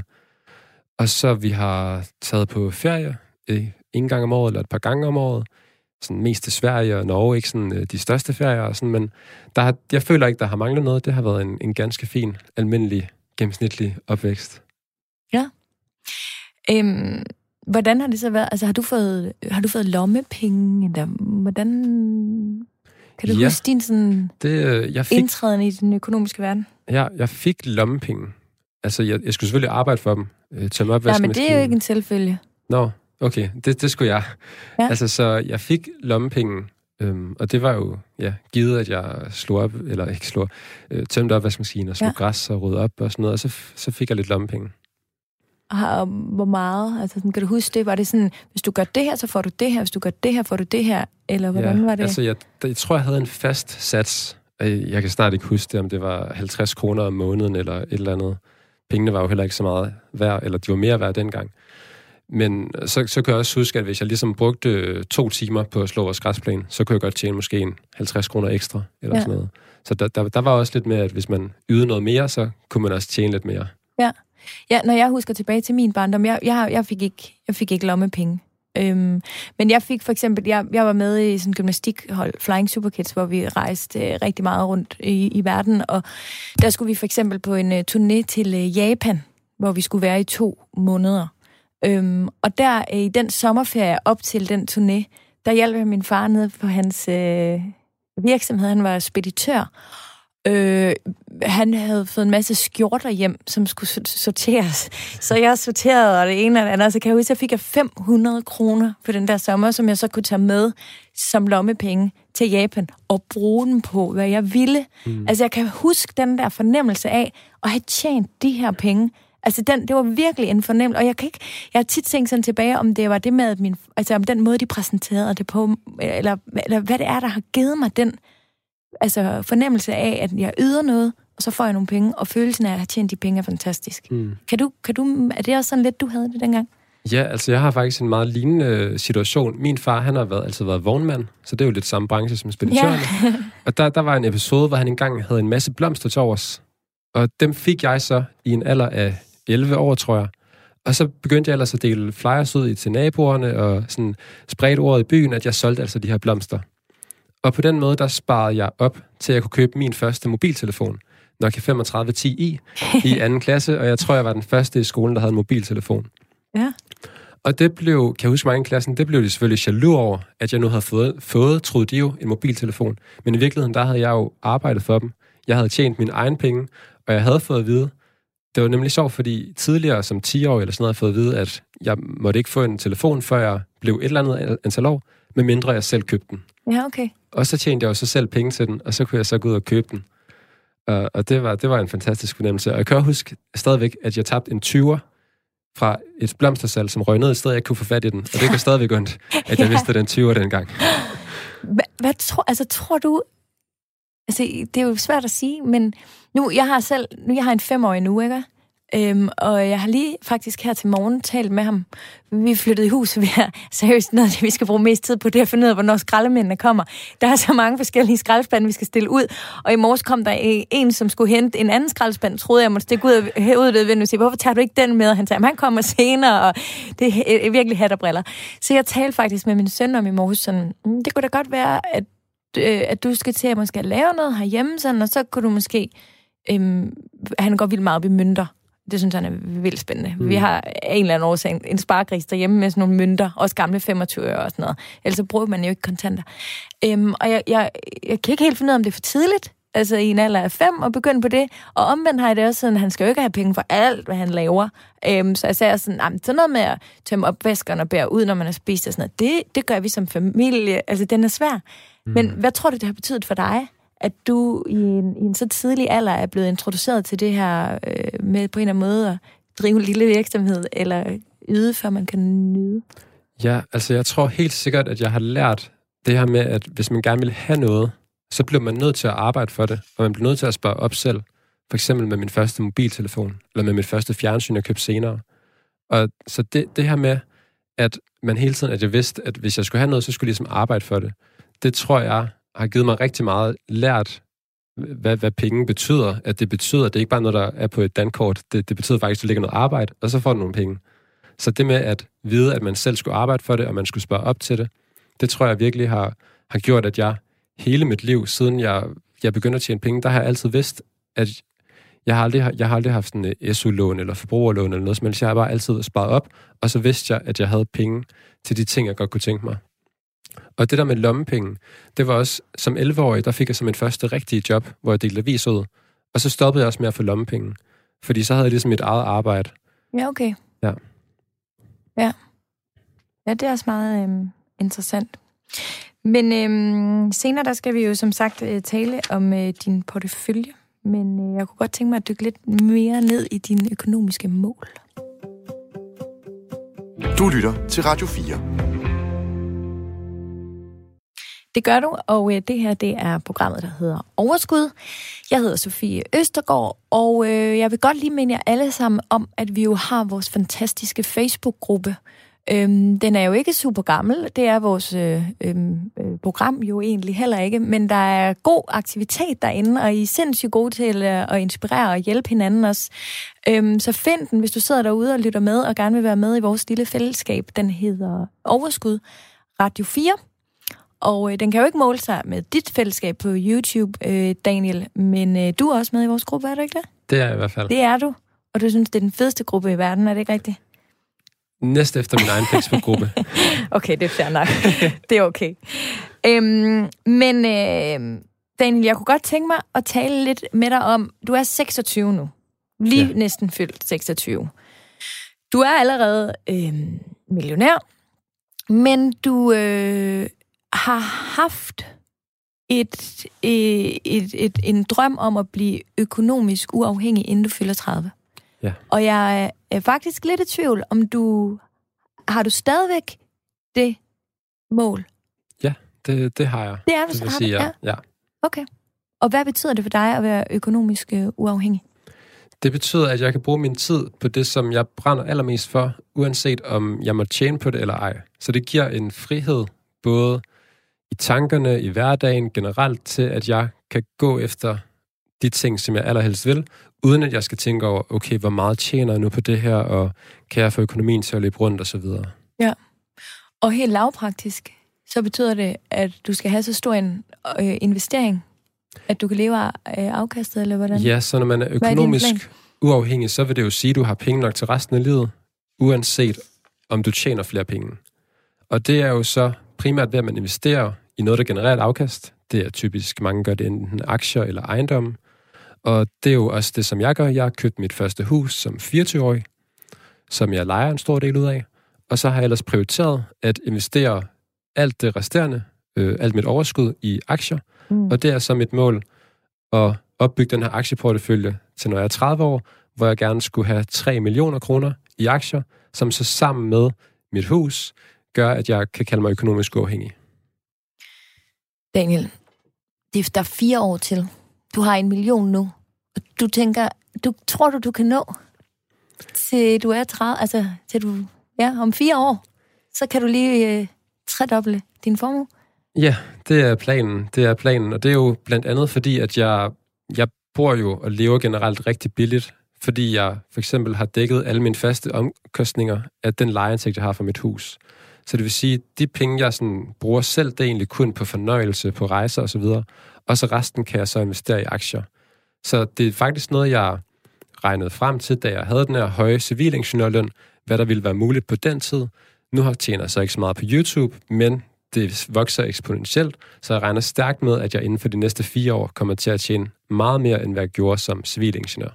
Og så vi har taget på ferie øh, en gang om året eller et par gange om året. Sådan mest til Sverige og Norge, ikke sådan øh, de største ferier. Og sådan, men der har, jeg føler ikke, der har manglet noget. Det har været en, en ganske fin, almindelig, gennemsnitlig opvækst. Ja. Øhm, hvordan har det så været? Altså, har du fået, har du fået lommepenge? Eller hvordan... Kan du Ja. huske din sådan, Det, øh, jeg fik indtræden i den økonomiske verden? Ja, jeg fik lommepenge. Altså, jeg, jeg skulle selvfølgelig arbejde for dem. Øh, tømme Ja, opvaskemaskinen. men det er jo ikke en selvfølge. Nå, okay. Det, det skulle jeg. Ja. Altså, så jeg fik lommepenge. Øhm, og det var jo, ja, givet, at jeg slog op, eller ikke slog, øh, tømte opvaskemaskinen og slog Ja. ja. græs og rydde op og sådan noget, og så, så fik jeg lidt lommepenge. Har- hvor meget? Altså, sådan, kan du huske det? Var det sådan, hvis du gør det her, så får du det her. Hvis du gør det her, får du det her. Eller hvordan ja, var det? Altså, jeg, jeg tror, jeg havde en fast sats. Øh, Jeg kan snart ikke huske det, om det var 50 kroner om måneden eller et eller andet. Pengene var jo heller ikke så meget værd, eller de var mere værd dengang. Men så, så kan jeg også huske, at hvis jeg ligesom brugte øh, to timer på at slå vores græsplæne, så kunne jeg godt tjene måske en 50 kroner ekstra, eller ja. sådan noget. Så der, der, der var også lidt med, at hvis man ydede noget mere, så kunne man også tjene lidt mere. Ja, Ja, når jeg husker tilbage til min barndom, jeg, jeg, jeg, fik, ikke, jeg fik ikke lommepenge. Øhm, men jeg fik for eksempel, jeg, jeg var med i sådan en gymnastikhold, Flying Superkids, hvor vi rejste øh, rigtig meget rundt i, i verden, og der skulle vi for eksempel på en øh, turné til øh, Japan, hvor vi skulle være i to måneder. Øhm, og der øh, i den sommerferie op til den turné, der hjalp jeg min far ned på hans øh, virksomhed. Han var speditør. Øh, han havde fået en masse skjorter hjem, som skulle sorteres. Så jeg sorterede og det ene og det andet. Så kan jeg huske, at jeg fik 500 kroner på den der sommer, som jeg så kunne tage med som lommepenge til Japan og bruge den på, hvad jeg ville. Mm. Altså, jeg kan huske den der fornemmelse af at have tjent de her penge. Altså, den, det var virkelig en fornemmelse, og jeg kan ikke, jeg har tit tænkt sådan tilbage, om det var det med, at min, altså om den måde, de præsenterede det på, eller, eller hvad det er, der har givet mig den altså, fornemmelse af, at jeg yder noget, og så får jeg nogle penge, og følelsen af at have tjent de penge er fantastisk. Mm. Kan du, kan du, er det også sådan lidt, du havde det dengang? Ja, altså jeg har faktisk en meget lignende situation. Min far, han har været, altid været vognmand, så det er jo lidt samme branche som speditørerne. Ja. og der, der var en episode, hvor han engang havde en masse blomster til overs. Og dem fik jeg så i en alder af 11 år, tror jeg. Og så begyndte jeg ellers at dele flyers ud til naboerne, og sådan spredte ordet i byen, at jeg solgte altså de her blomster. Og på den måde, der sparede jeg op til, at jeg kunne købe min første mobiltelefon. Nokia 3510i i anden klasse, og jeg tror, jeg var den første i skolen, der havde en mobiltelefon. Ja. Og det blev, kan jeg huske mig i klassen, det blev de selvfølgelig jaloux over, at jeg nu havde fået, fået, troede de jo, en mobiltelefon. Men i virkeligheden, der havde jeg jo arbejdet for dem. Jeg havde tjent min egen penge, og jeg havde fået at vide, det var nemlig sjovt, fordi tidligere som 10 år eller sådan noget, havde fået at vide, at jeg måtte ikke få en telefon, før jeg blev et eller andet antal år, medmindre jeg selv købte den. Ja, okay. Og så tjente jeg jo så selv penge til den, og så kunne jeg så gå ud og købe den. Og, og det, var, det var en fantastisk fornemmelse. Og jeg kan huske stadigvæk, at jeg tabte en 20'er fra et blomstersal, som røg ned i stedet, jeg kunne få fat i den. Og det kan stadigvæk ondt, at jeg ja. vidste den 20'er dengang. Hvad tror, altså, tror du... Altså, det er jo svært at sige, men nu, jeg har selv... Nu, jeg har en femårig nu, ikke? Øhm, og jeg har lige faktisk her til morgen talt med ham. Vi flyttede i hus, og vi har seriøst noget, det, vi skal bruge mest tid på, det er at finde ud af, hvornår skraldemændene kommer. Der er så mange forskellige skraldespande, vi skal stille ud. Og i morges kom der en, som skulle hente en anden skraldespand, troede jeg måtte stikke ud af ud ved og sige, hvorfor tager du ikke den med? Og han sagde, han kommer senere, og det er virkelig hat og briller. Så jeg talte faktisk med min søn om i morges sådan, mm, det kunne da godt være, at, øh, at du skal til at måske lave noget herhjemme, sådan, og så kunne du måske... Øhm, han går vildt meget op i mønter, det synes han er vildt spændende. Mm. Vi har en eller anden årsag en sparkris derhjemme med sådan nogle mønter, også gamle 25 øre og sådan noget. Ellers så bruger man jo ikke kontanter. Øhm, og jeg, jeg, jeg kan ikke helt finde ud af, om det er for tidligt, altså i en alder af fem, og begynde på det. Og omvendt har jeg det også sådan, at han skal jo ikke have penge for alt, hvad han laver. Øhm, så jeg sagde sådan, nah, sådan noget med at tømme opvaskerne og bære ud, når man har spist og sådan noget, det, det gør vi som familie. Altså, den er svær. Mm. Men hvad tror du, det har betydet for dig? At du i en, i en så tidlig alder er blevet introduceret til det her øh, med på en eller anden måde at drive en lille virksomhed, eller yde, før man kan nyde? Ja, altså jeg tror helt sikkert, at jeg har lært det her med, at hvis man gerne vil have noget, så bliver man nødt til at arbejde for det, og man bliver nødt til at spare op selv. For eksempel med min første mobiltelefon, eller med mit første fjernsyn, jeg købte senere. Og så det, det her med, at man hele tiden, at jeg vidste, at hvis jeg skulle have noget, så skulle jeg ligesom arbejde for det. Det tror jeg har givet mig rigtig meget lært, hvad, hvad penge betyder. At det betyder, at det ikke bare er noget, der er på et dankort. Det, det betyder faktisk, at du lægger noget arbejde, og så får du nogle penge. Så det med at vide, at man selv skulle arbejde for det, og man skulle spørge op til det, det tror jeg virkelig har, har gjort, at jeg hele mit liv, siden jeg, jeg begyndte at tjene penge, der har jeg altid vidst, at jeg har aldrig, jeg har aldrig haft sådan et SU-lån eller forbrugerlån eller noget som helst. Jeg har bare altid sparet op, og så vidste jeg, at jeg havde penge til de ting, jeg godt kunne tænke mig. Og det der med lommepenge, det var også, som 11-årig, der fik jeg som min første rigtige job, hvor jeg delte avis ud. Og så stoppede jeg også med at få lommepenge. Fordi så havde jeg ligesom mit eget arbejde. Ja, okay. Ja. Ja. Ja, det er også meget øhm, interessant. Men øhm, senere, der skal vi jo som sagt øh, tale om øh, din portefølje. Men øh, jeg kunne godt tænke mig at dykke lidt mere ned i dine økonomiske mål. Du lytter til Radio 4. Det gør du, og øh, det her det er programmet, der hedder Overskud. Jeg hedder Sofie Østergaard, og øh, jeg vil godt lige minde jer alle sammen om, at vi jo har vores fantastiske Facebook-gruppe. Øhm, den er jo ikke super gammel, det er vores øh, øhm, øh, program jo egentlig heller ikke, men der er god aktivitet derinde, og I er sindssygt gode til at, at inspirere og hjælpe hinanden også. Øhm, så find den, hvis du sidder derude og lytter med, og gerne vil være med i vores lille fællesskab. Den hedder Overskud Radio 4. Og øh, den kan jo ikke måle sig med dit fællesskab på YouTube, øh, Daniel, men øh, du er også med i vores gruppe, er du ikke det? Det er jeg i hvert fald. Det er du, og du synes, det er den fedeste gruppe i verden, er det ikke rigtigt? Næst efter min egen Facebook-gruppe. okay, det er fair nok. det er okay. Øhm, men øh, Daniel, jeg kunne godt tænke mig at tale lidt med dig om, du er 26 nu. Lige ja. næsten fyldt 26. Du er allerede øh, millionær, men du øh, har haft et, et, et, et, en drøm om at blive økonomisk uafhængig, inden du fylder 30. Ja. Og jeg er, faktisk lidt i tvivl, om du har du stadigvæk det mål? Ja, det, det har jeg. Det er det har sige, ja. ja. Okay. Og hvad betyder det for dig at være økonomisk øh, uafhængig? Det betyder, at jeg kan bruge min tid på det, som jeg brænder allermest for, uanset om jeg må tjene på det eller ej. Så det giver en frihed, både i tankerne, i hverdagen generelt, til at jeg kan gå efter de ting, som jeg allerhelst vil, uden at jeg skal tænke over, okay, hvor meget tjener jeg nu på det her, og kan jeg få økonomien til at løbe rundt, og så videre. Ja. Og helt lavpraktisk, så betyder det, at du skal have så stor en øh, investering, at du kan leve af øh, afkastet, eller hvordan? Ja, så når man er er økonomisk plan? uafhængig, så vil det jo sige, at du har penge nok til resten af livet, uanset om du tjener flere penge. Og det er jo så primært ved, at man investerer i noget, der genererer et afkast. Det er typisk, mange gør det enten aktier eller ejendom. Og det er jo også det, som jeg gør. Jeg har købt mit første hus som 24-årig, som jeg leger en stor del ud af. Og så har jeg ellers prioriteret at investere alt det resterende, øh, alt mit overskud i aktier. Mm. Og det er så mit mål at opbygge den her aktieportefølje til når jeg er 30 år, hvor jeg gerne skulle have 3 millioner kroner i aktier, som så sammen med mit hus gør, at jeg kan kalde mig økonomisk uafhængig. Daniel, det er, der er fire år til. Du har en million nu. Og Du tænker, du tror du, du kan nå til du er 30, altså til du, ja, om fire år, så kan du lige øh, tredoble din formue? Ja, det er planen. Det er planen, og det er jo blandt andet fordi, at jeg, jeg bor jo og lever generelt rigtig billigt, fordi jeg for eksempel har dækket alle mine faste omkostninger af den lejeindtægt, jeg har for mit hus. Så det vil sige, de penge, jeg sådan bruger selv, det er egentlig kun på fornøjelse, på rejser osv., og så resten kan jeg så investere i aktier. Så det er faktisk noget, jeg regnede frem til, da jeg havde den her høje civilingeniørløn, hvad der ville være muligt på den tid. Nu har tjener jeg så ikke så meget på YouTube, men det vokser eksponentielt, så jeg regner stærkt med, at jeg inden for de næste fire år kommer til at tjene meget mere, end hvad jeg gjorde som civilingeniør.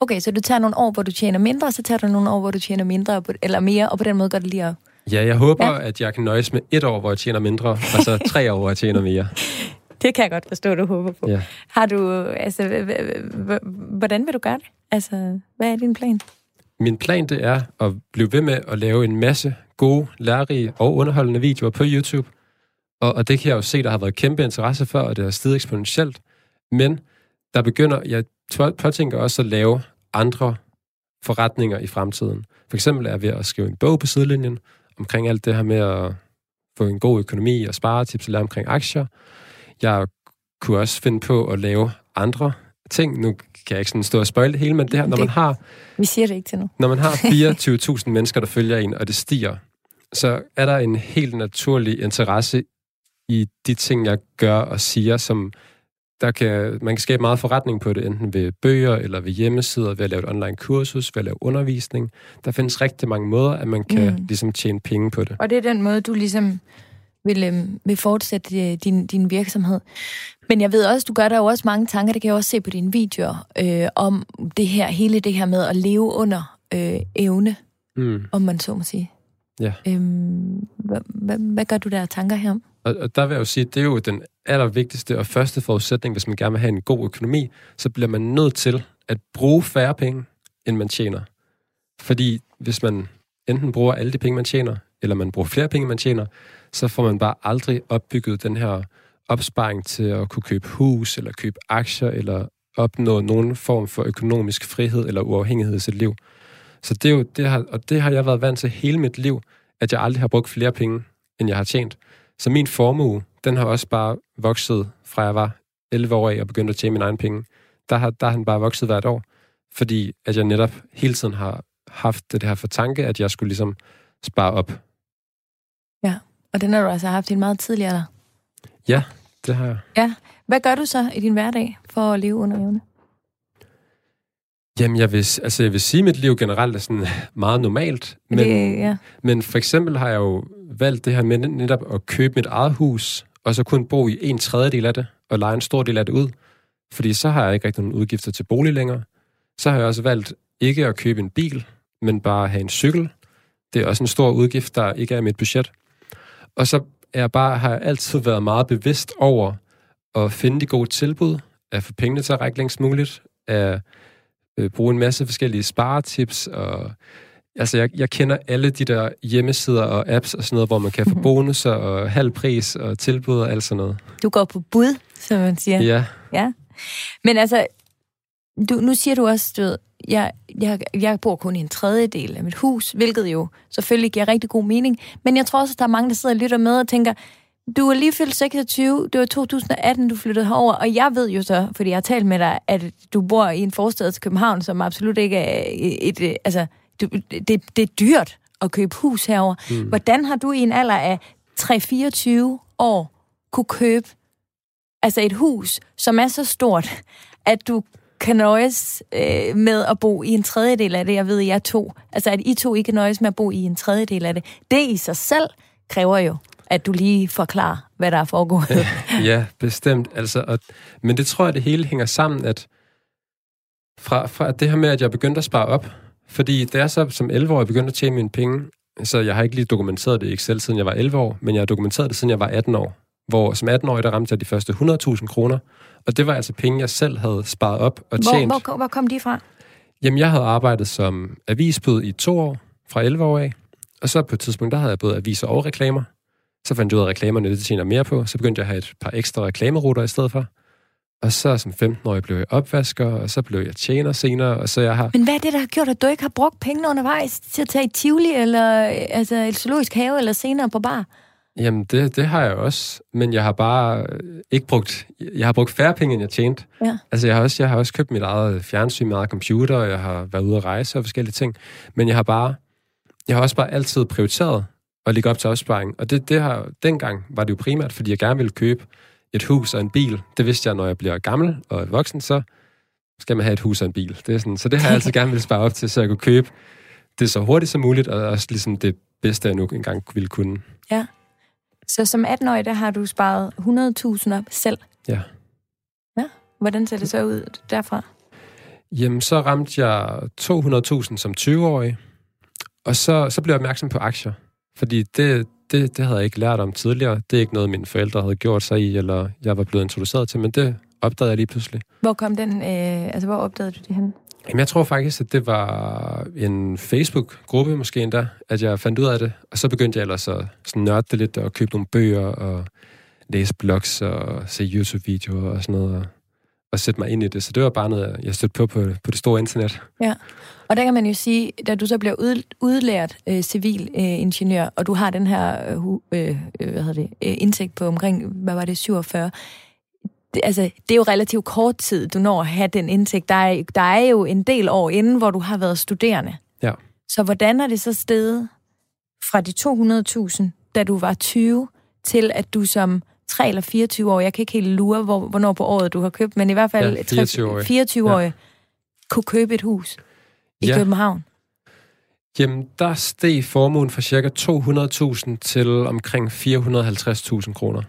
Okay, så du tager nogle år, hvor du tjener mindre, så tager du nogle år, hvor du tjener mindre, eller mere, og på den måde går det lige op. Ja, jeg håber, Ja. at jeg kan nøjes med et år, hvor jeg tjener mindre, og så tre år, hvor jeg tjener mere. Det kan jeg godt forstå, du håber på. Ja. Har du, altså, hvordan vil du gøre det? Altså, hvad er din plan? Min plan det er at blive ved med at lave en masse gode, lærerige og underholdende videoer på YouTube. Og, og det kan jeg jo se, der har været kæmpe interesse for, og det har steget eksponentielt. Men der begynder, jeg påtænker også at lave andre forretninger i fremtiden. For eksempel er jeg ved at skrive en bog på sidelinjen omkring alt det her med at få en god økonomi og spare tips og lære omkring aktier. Jeg kunne også finde på at lave andre ting. Nu kan jeg ikke sådan stå og spoil det hele, men det her, når man Det- har Vi siger det ikke til nu. når man har 24.000 mennesker, der følger en, og det stiger, så er der en helt naturlig interesse i de ting, jeg gør og siger, som der kan, man kan skabe meget forretning på det, enten ved bøger eller ved hjemmesider, ved at lave et online kursus, ved at lave undervisning. Der findes rigtig mange måder, at man kan Mm. ligesom tjene penge på det. Og det er den måde, du ligesom vil, øhm, vil fortsætte øh, din, din virksomhed. Men jeg ved også, du gør der jo også mange tanker, det kan jeg også se på dine videoer, øh, om det her, hele det her med at leve under øh, evne, Mm. om man så må sige. Ja. Øhm, hvad, hvad, hvad gør du der af tanker herom? Og, og der vil jeg jo sige, det er jo den allervigtigste og første forudsætning, hvis man gerne vil have en god økonomi, så bliver man nødt til at bruge færre penge, end man tjener. Fordi hvis man enten bruger alle de penge, man tjener, eller man bruger flere penge, man tjener, så får man bare aldrig opbygget den her opsparing til at kunne købe hus, eller købe aktier, eller opnå nogen form for økonomisk frihed eller uafhængighed i sit liv. Så det er jo, det har, og det har jeg været vant til hele mit liv, at jeg aldrig har brugt flere penge, end jeg har tjent. Så min formue, den har også bare vokset fra jeg var 11 år af og begyndte at tjene mine egne penge. Der har, der har den bare vokset hvert år, fordi at jeg netop hele tiden har haft det her for tanke, at jeg skulle ligesom spare op. Og den har du altså haft i en meget tidligere alder. Det har jeg. Hvad gør du så i din hverdag for at leve under evne? Jamen, jeg vil, altså, jeg vil sige, at mit liv generelt er sådan meget normalt. Men, det, ja. men for eksempel har jeg jo valgt det her med netop at købe mit eget hus, og så kun bo i en tredjedel af det, og lege en stor del af det ud, fordi så har jeg ikke rigtig nogen udgifter til bolig længere. Så har jeg også valgt ikke at købe en bil, men bare have en cykel. Det er også en stor udgift, der ikke er i mit budget. Og så er jeg bare, har jeg altid været meget bevidst over at finde de gode tilbud, at få pengene til at række længst muligt, at øh, bruge en masse forskellige sparetips, og altså jeg, jeg kender alle de der hjemmesider og apps og sådan noget, hvor man kan få mhm. bonusser og halv pris og tilbud og alt sådan noget. Du går på bud, som man siger. Ja. Ja. Men altså, du, nu siger du også, du ved, jeg, jeg, jeg bor kun i en tredjedel af mit hus, hvilket jo selvfølgelig giver rigtig god mening. Men jeg tror også, at der er mange, der sidder og lytter med og tænker, du er lige fyldt 26, det var 2018, du flyttede herover, og jeg ved jo så, fordi jeg har talt med dig, at du bor i en forstad til København, som absolut ikke er et, et altså, du, det, det er dyrt at købe hus herover. Mm. Hvordan har du i en alder af 3-24 år kunne købe altså et hus, som er så stort, at du kan nøjes øh, med at bo i en tredjedel af det. Jeg ved, jeg to. Altså, at I to ikke kan nøjes med at bo i en tredjedel af det. Det i sig selv kræver jo, at du lige forklarer, hvad der er foregået. ja, bestemt. Altså, og, men det tror jeg, det hele hænger sammen, at fra, fra det her med, at jeg begyndte at spare op, fordi da jeg så som 11 år begyndte at tjene mine penge, så jeg har ikke lige dokumenteret det i Excel, siden jeg var 11 år, men jeg har dokumenteret det, siden jeg var 18 år. Hvor som 18-årig, der ramte jeg de første 100.000 kroner, og det var altså penge, jeg selv havde sparet op og tjent. Hvor, hvor, hvor kom de fra? Jamen, jeg havde arbejdet som avisbud i to år, fra 11 år af, og så på et tidspunkt, der havde jeg både aviser og reklamer. Så fandt jeg ud af, at reklamerne det tjener mere på, så begyndte jeg at have et par ekstra reklameruter i stedet for. Og så som 15-årig blev jeg opvasker, og så blev jeg tjener senere, og så jeg har... Men hvad er det, der har gjort, at du ikke har brugt penge undervejs til at tage i Tivoli, eller altså, et zoologisk have, eller senere på bar? Jamen, det, det har jeg også, men jeg har bare ikke brugt... Jeg har brugt færre penge, end jeg tjente. Ja. Altså, jeg har, også, jeg har også købt mit eget fjernsyn, mit eget computer, og jeg har været ude at rejse og forskellige ting. Men jeg har bare... Jeg har også bare altid prioriteret at ligge op til opsparing. Og det, det har, dengang var det jo primært, fordi jeg gerne ville købe et hus og en bil. Det vidste jeg, når jeg bliver gammel og voksen, så skal man have et hus og en bil. Det er sådan, så det har jeg altid gerne ville spare op til, så jeg kunne købe det så hurtigt som muligt, og også ligesom det bedste, jeg nu engang ville kunne. Ja. Så som 18-årig, der har du sparet 100.000 op selv? Ja. Ja. Hvordan ser det så ud derfra? Jamen, så ramte jeg 200.000 som 20-årig, og så, så blev jeg opmærksom på aktier. Fordi det, det, det havde jeg ikke lært om tidligere. Det er ikke noget, mine forældre havde gjort sig i, eller jeg var blevet introduceret til, men det opdagede jeg lige pludselig. Hvor kom den, øh, altså hvor opdagede du det hen? Jamen, jeg tror faktisk, at det var en Facebook-gruppe måske endda, at jeg fandt ud af det. Og så begyndte jeg ellers at sådan nørde det lidt og købe nogle bøger og læse blogs og se YouTube-videoer og sådan noget. Og, og sætte mig ind i det. Så det var bare noget, jeg stødte på, på på det store internet. Ja, og der kan man jo sige, da du så bliver ud, udlært øh, civilingeniør, øh, og du har den her øh, øh, hvad hedder det, øh, indtægt på omkring, hvad var det, 47, det, altså, det er jo relativt kort tid, du når at have den indtægt. Der er, der er jo en del år inden, hvor du har været studerende. Ja. Så hvordan er det så steget fra de 200.000, da du var 20, til at du som 3 eller 24 år, jeg kan ikke helt lure, hvor, hvornår på året du har købt, men i hvert fald ja, 24 år 24 år ja. kunne købe et hus i ja. København. Jamen, der steg formuen fra cirka 200.000 til omkring 450.000 kroner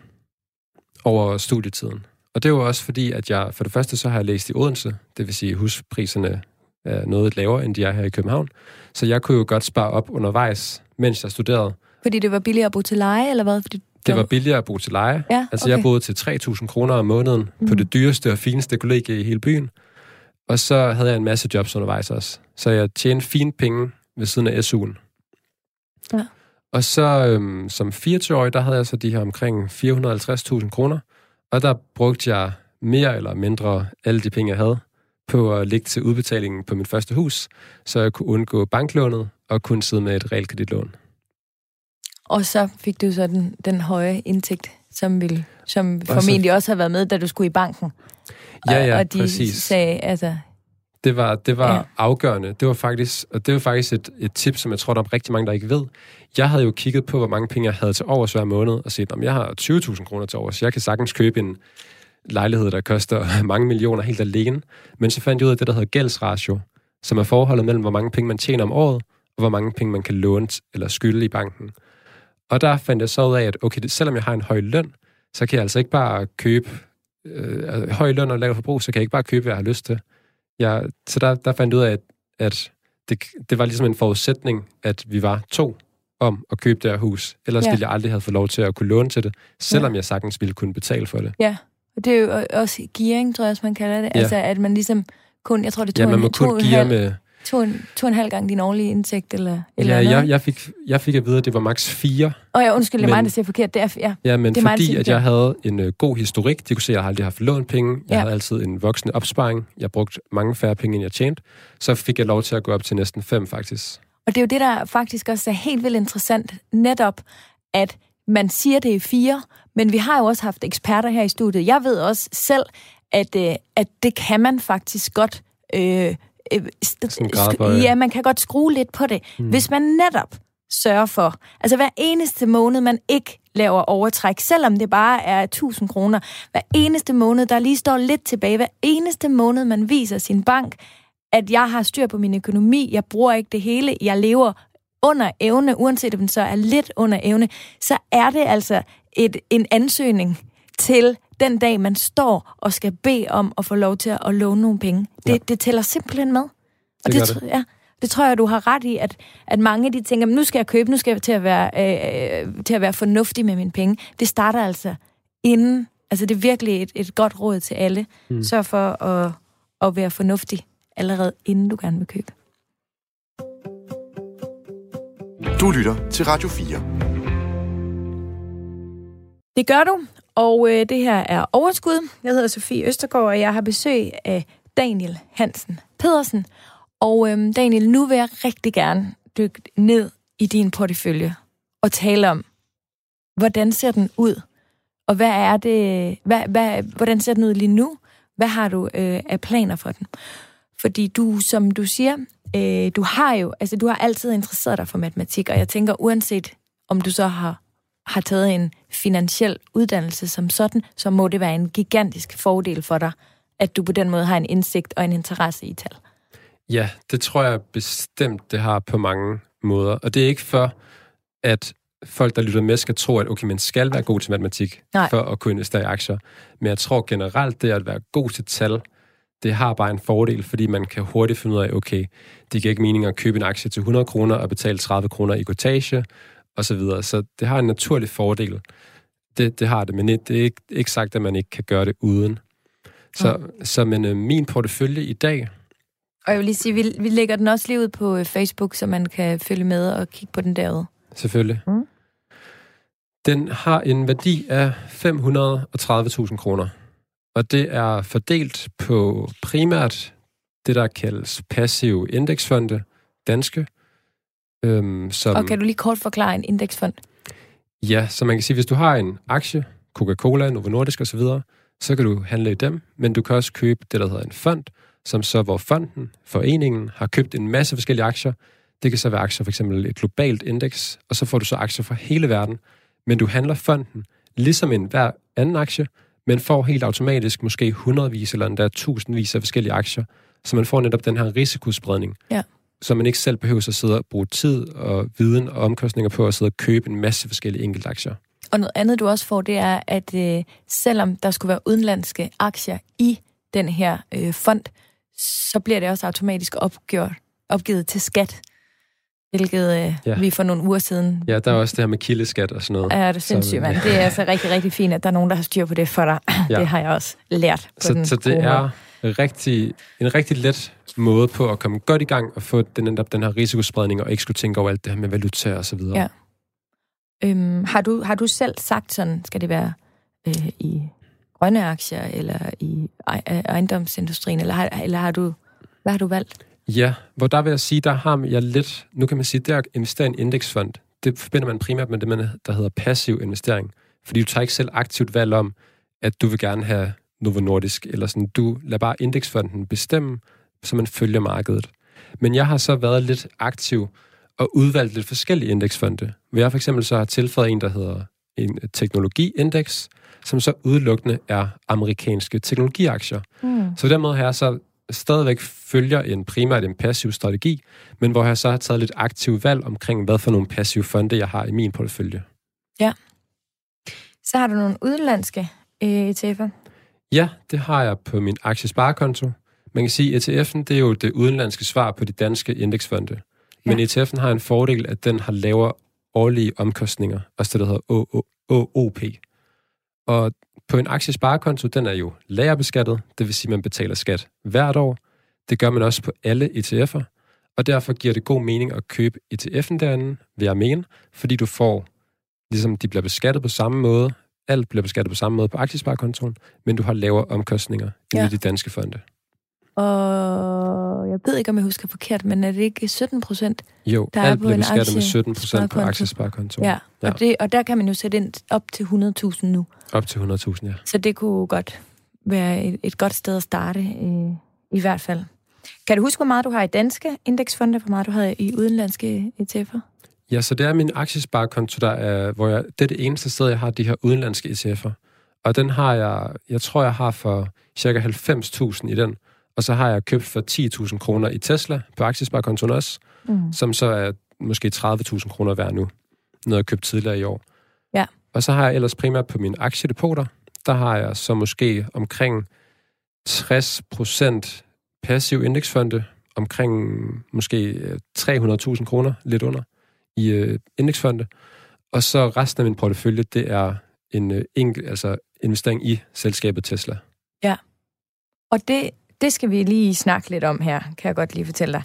over studietiden. Og det var også fordi, at jeg for det første så har jeg læst i Odense, det vil sige, huspriserne er noget lavere, end de er her i København. Så jeg kunne jo godt spare op undervejs, mens jeg studerede. Fordi det var billigere at bo til leje, eller hvad? Fordi det var billigere at bo til leje. Ja, altså, jeg boede til 3.000 kroner om måneden mm. på det dyreste og fineste kollegie i hele byen. Og så havde jeg en masse jobs undervejs også. Så jeg tjente fine penge ved siden af SU'en. Ja. Og så øhm, som 24-årig, der havde jeg så de her omkring 450.000 kroner. Og der brugte jeg mere eller mindre alle de penge, jeg havde, på at lægge til udbetalingen på mit første hus, så jeg kunne undgå banklånet og kunne sidde med et realkreditlån. Og så fik du så den, den høje indtægt, som, vil, som formentlig også har været med, da du skulle i banken. Ja, ja, og de præcis. sagde, altså... Det var, det var ja. afgørende. Det var faktisk, og det var faktisk et, et tip, som jeg tror, der er rigtig mange, der ikke ved. Jeg havde jo kigget på, hvor mange penge jeg havde til overs hver måned, og set, om jeg har 20.000 kroner til overs. Jeg kan sagtens købe en lejlighed, der koster mange millioner helt alene. Men så fandt jeg ud af det, der hedder gældsratio, som er forholdet mellem, hvor mange penge man tjener om året, og hvor mange penge man kan låne eller skylde i banken. Og der fandt jeg så ud af, at okay, selvom jeg har en høj løn, så kan jeg altså ikke bare købe øh, høj løn og lav forbrug, så kan jeg ikke bare købe, hvad jeg har lyst til. Jeg, så der, der fandt jeg ud af, at, at det, det var ligesom en forudsætning, at vi var to om at købe det her hus. Ellers Ja. ville jeg aldrig have fået lov til at kunne låne til det, selvom Ja. jeg sagtens ville kunne betale for det. Ja, og det er jo også gearing, tror jeg også, man kalder det. Ja. Altså, at man ligesom kun, jeg tror, det er Ja, man må en, kun halv, med... to, en, to en halv gang din årlige indtægt, eller, eller Ja, noget. jeg, jeg, fik, jeg fik at vide, at det var maks 4. Og jeg undskyld, det er mig, der siger forkert. Det er, ja. Ja, men Det er fordi at jeg havde en øh, god historik, de kunne se, at jeg har aldrig haft lånt penge, jeg Ja. havde altid en voksende opsparing, jeg brugte mange færre penge, end jeg tjente, så fik jeg lov til at gå op til næsten 5 faktisk. Og det er jo det, der faktisk også er helt vildt interessant, netop, at man siger, det er fire, men vi har jo også haft eksperter her i studiet. Jeg ved også selv, at, øh, at det kan man faktisk godt... Øh, øh, sk- ja, man kan godt skrue lidt på det, hmm. hvis man netop sørger for, altså hver eneste måned, man ikke laver overtræk, selvom det bare er 1000 kroner, hver eneste måned, der lige står lidt tilbage, hver eneste måned, man viser sin bank, at jeg har styr på min økonomi, jeg bruger ikke det hele, jeg lever under evne, uanset om den så er lidt under evne, så er det altså et, en ansøgning til den dag, man står og skal bede om at få lov til at låne nogle penge. Det, Ja. det tæller simpelthen med. Og Det det, gør tr- Ja, det tror jeg, du har ret i, at, at mange de tænker, "Men nu skal jeg købe, nu skal jeg til at være, øh, øh, til at være fornuftig med mine penge. Det starter altså inden. Altså det er virkelig et, et godt råd til alle. Mm. Sørg for at, at være fornuftig allerede inden du gerne vil købe. Du lytter til Radio 4. Det gør du, og øh, det her er Overskud. Jeg hedder Sofie Østergaard, og jeg har besøg af Daniel Hansen Pedersen. Og øh, Daniel, nu vil jeg rigtig gerne dykke ned i din portefølje og tale om, hvordan ser den ud? Og hvad er det, hvad, hvad, hvordan ser den ud lige nu? Hvad har du øh, af planer for den? Fordi du, som du siger, øh, du har jo, altså du har altid interesseret dig for matematik, og jeg tænker, uanset om du så har har taget en finansiel uddannelse som sådan, så må det være en gigantisk fordel for dig, at du på den måde har en indsigt og en interesse i tal. Ja, det tror jeg bestemt, det har på mange måder. Og det er ikke for, at folk, der lytter med, skal tro, at okay, man skal være god til matematik Nej. for at kunne investere i aktier. Men jeg tror generelt, det at være god til tal, det har bare en fordel, fordi man kan hurtigt finde ud af, okay, det giver ikke mening at købe en aktie til 100 kroner og betale 30 kroner i kortage, og så videre. Så det har en naturlig fordel. Det, det har det, men det er ikke, ikke sagt, at man ikke kan gøre det uden. Så, så men øh, min portefølje i dag, Og jeg vil lige sige, vi, vi lægger den også lige ud på øh, Facebook, så man kan følge med og kigge på den derude. selvfølgelig. Mm. Den har en værdi af 530.000 kroner. Og det er fordelt på primært det, der kaldes passive indeksfonde, danske. Øhm, som, Og kan du lige kort forklare en indeksfond? Ja, så man kan sige, hvis du har en aktie, Coca-Cola, Novo Nordisk osv., så kan du handle i dem, men du kan også købe det, der hedder en fond, som så, hvor fonden, foreningen, har købt en masse forskellige aktier. Det kan så være aktier, for eksempel et globalt indeks, og så får du så aktier fra hele verden. Men du handler fonden ligesom en hver anden aktie, men får helt automatisk måske hundredvis eller endda tusindvis af forskellige aktier, så man får netop den her risikospredning. Ja. Så man ikke selv behøver at sidde og bruge tid og viden og omkostninger på at sidde og købe en masse forskellige enkeltaktier. Og noget andet, du også får, det er, at øh, selvom der skulle være udenlandske aktier i den her øh, fond, så bliver det også automatisk opgjort, opgivet til skat, hvilket øh, Ja. ja. vi for nogle uger siden Ja, der er også det her med kildeskat og sådan noget. er det sindssygt, Så- mand. Det er altså rigtig, rigtig fint, at der er nogen, der har styr på det for dig. Ja. Ja. Det har jeg også lært på Så, den så det gode er. Rigtig, en rigtig let måde på at komme godt i gang og få den, den her risikospredning, og ikke skulle tænke over alt det her med valuta og så videre. Ja. Øhm, har, du, har du selv sagt sådan, skal det være øh, i grønne aktier, eller i ej- ejendomsindustrien, eller har, eller har du, hvad har du valgt? Ja, hvor der vil jeg sige, der har jeg lidt, nu kan man sige, der at investere i en indeksfond, det forbinder man primært med det, man, der hedder passiv investering. Fordi du tager ikke selv aktivt valg om, at du vil gerne have Novo Nordisk, eller sådan, du lader bare indeksfonden bestemme, så man følger markedet. Men jeg har så været lidt aktiv og udvalgt lidt forskellige indeksfonde. Hvor jeg for eksempel så har tilføjet en, der hedder en teknologiindeks, som så udelukkende er amerikanske teknologiaktier. Hmm. Så på den måde har jeg så stadigvæk følger en primært en passiv strategi, men hvor jeg så har taget lidt aktiv valg omkring, hvad for nogle passive fonde, jeg har i min portefølje. Så har du nogle udenlandske øh, ETF'er. Ja, det har jeg på min aktiesparekonto. Man kan sige, at ETF'en det er jo det udenlandske svar på de danske indeksfonde. Men ETF'en har en fordel, at den har lavere årlige omkostninger, også det, der hedder OOP. Og på en aktiesparekonto, den er jo lagerbeskattet, det vil sige, at man betaler skat hvert år. Det gør man også på alle ETF'er, og derfor giver det god mening at købe ETF'en derinde, vil jeg mene, fordi du får, ligesom de bliver beskattet på samme måde, alt bliver beskattet på samme måde på aktiesparekontoen, men du har lavere omkostninger end ja. i de danske fonde. Og jeg ved ikke, om jeg husker forkert, men er det ikke 17 procent? Jo, der alt er bliver beskattet med 17 procent på aktiesparekontoen. Ja, ja. Og, det, og der kan man jo sætte ind op til 100.000 nu. Op til 100.000, ja. Så det kunne godt være et, et godt sted at starte, i, i hvert fald. Kan du huske, hvor meget du har i danske indeksfonde, hvor meget du har i udenlandske ETF'er? Ja, så det er min aktiesparekonto, der er, hvor jeg, det er det eneste sted, jeg har de her udenlandske ETF'er. Og den har jeg, jeg tror, jeg har for cirka 90.000 i den. Og så har jeg købt for 10.000 kroner i Tesla på aktiesparekontoen også, mm. som så er måske 30.000 kroner værd nu. Noget jeg købt tidligere i år. Ja. Og så har jeg ellers primært på mine aktiedepoter, der har jeg så måske omkring 60 procent passiv indeksfonde, omkring måske 300.000 kroner, lidt under, i øh, indeksfonde. Og så resten af min portefølje, det er en øh, enkelt, altså investering i selskabet Tesla. Ja. Og det, det skal vi lige snakke lidt om her, kan jeg godt lige fortælle dig.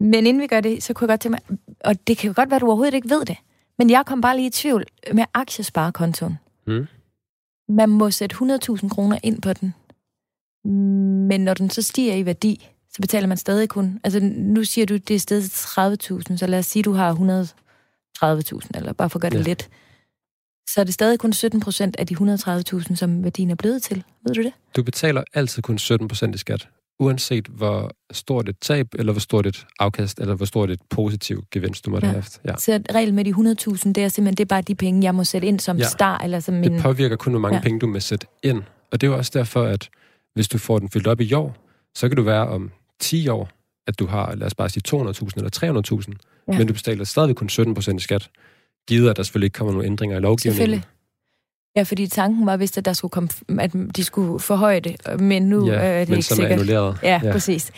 Men inden vi gør det, så kunne jeg godt tænke mig, og det kan jo godt være, at du overhovedet ikke ved det, men jeg kom bare lige i tvivl med aktiesparekontoen. Mm. Man må sætte 100.000 kroner ind på den, men når den så stiger i værdi, så betaler man stadig kun... Altså, nu siger du, det er stedet til 30.000, så lad os sige, du har 130.000, eller bare for at gøre det ja. lidt. Så er det stadig kun 17 procent af de 130.000, som værdien er blevet til. Ved du det? Du betaler altid kun 17 procent i skat, uanset hvor stort et tab, eller hvor stort et afkast, eller hvor stort et positivt gevinst, du måtte ja. have haft. Ja. Så regel med de 100.000, det er simpelthen det er bare de penge, jeg må sætte ind som ja. start, eller som min... Det påvirker kun, hvor mange ja. penge du må sætte ind. Og det er jo også derfor, at hvis du får den fyldt op i år, så kan du være om 10 år, at du har, lad os bare sige 200.000 eller 300.000, ja. men du betaler stadig kun 17 procent i skat, givet at der selvfølgelig ikke kommer nogen ændringer i lovgivningen. Selvfølgelig. Ja, fordi tanken var vist, at der skulle komme, at de skulle forhøje det, men nu ja, er det men ikke som sikkert. Er annulleret. Ja, ja, præcis.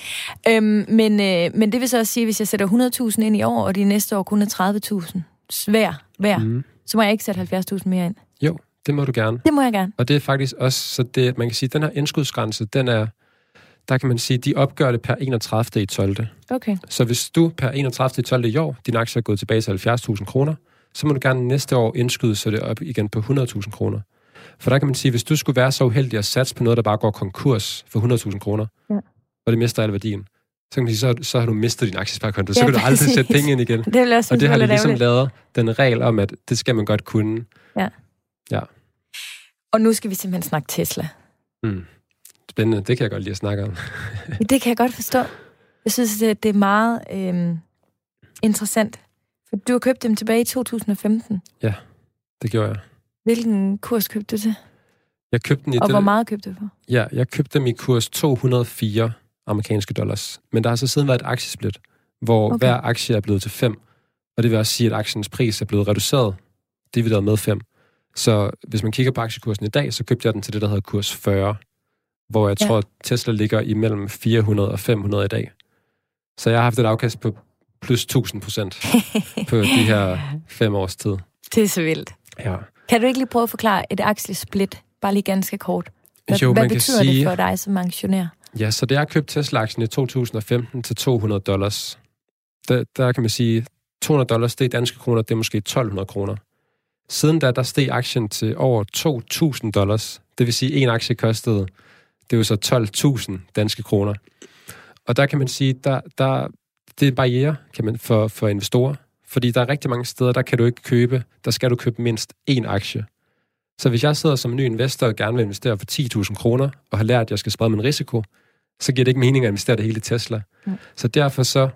Øhm, men, øh, men det vil så også sige, at hvis jeg sætter 100.000 ind i år, og de næste år kun er 30.000 svær hver, mm. så må jeg ikke sætte 70.000 mere ind. Jo, det må du gerne. Det må jeg gerne. Og det er faktisk også, så det, man kan sige, at den her indskudsgrænse, den er, der kan man sige, de opgør det per 31. i 12. Okay. Så hvis du per 31. i 12. i år, din aktie er gået tilbage til 70.000 kroner, så må du gerne næste år indskyde så det op igen på 100.000 kroner. For der kan man sige, hvis du skulle være så uheldig at satse på noget, der bare går konkurs for 100.000 kroner, ja. og det mister al værdien, så kan man sige, så, så har du mistet din aktiesparekonto. Ja, så kan du aldrig sætte penge ind igen. Det vil også og det har de ligesom lavet den regel om, at det skal man godt kunne. Ja. ja. Og nu skal vi simpelthen snakke Tesla. Mm. Spændende. Det kan jeg godt lide at snakke om. det kan jeg godt forstå. Jeg synes, det er meget øh, interessant. For du har købt dem tilbage i 2015. Ja, det gjorde jeg. Hvilken kurs købte du til? Jeg købte den i... Og hvor meget købte du for? Ja, jeg købte dem i kurs 204 amerikanske dollars. Men der har så siden været et aktiesplit, hvor okay. hver aktie er blevet til 5. Og det vil også sige, at aktiens pris er blevet reduceret, divideret med 5. Så hvis man kigger på aktiekursen i dag, så købte jeg den til det, der hedder kurs 40, hvor jeg ja. tror, Tesla ligger imellem 400 og 500 i dag. Så jeg har haft et afkast på plus 1000 procent på de her fem års tid. Det er så vildt. Ja. Kan du ikke lige prøve at forklare et aktiesplit, bare lige ganske kort? Hvad, jo, hvad betyder sige, det for dig som aktionær? Ja, så det er købt Tesla-aktien i 2015 til 200 dollars. Der, der kan man sige, 200 dollars, det er danske kroner, det er måske 1200 kroner. Siden da, der steg aktien til over 2.000 dollars. Det vil sige, at en aktie kostede, det er jo så 12.000 danske kroner. Og der kan man sige, der, der, det er en barriere kan man, for, for investorer. Fordi der er rigtig mange steder, der kan du ikke købe, der skal du købe mindst én aktie. Så hvis jeg sidder som ny investor og gerne vil investere for 10.000 kroner, og har lært, at jeg skal sprede min risiko, så giver det ikke mening at investere det hele i Tesla. Mm. Så derfor så,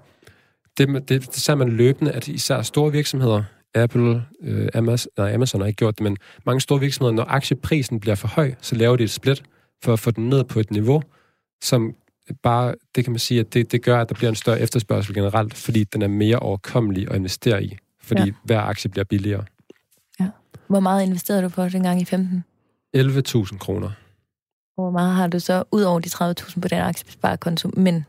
det, det, det ser man løbende, at især store virksomheder, Apple, øh, Amazon, nej, Amazon har ikke gjort det, men mange store virksomheder, når aktieprisen bliver for høj, så laver de et split for at få den ned på et niveau, som bare, det kan man sige, at det, det gør, at der bliver en større efterspørgsel generelt, fordi den er mere overkommelig at investere i, fordi ja. hver aktie bliver billigere. Ja. Hvor meget investerede du på dengang i 15? 11.000 kroner. Hvor meget har du så, ud over de 30.000 på den aktiesparekonto, men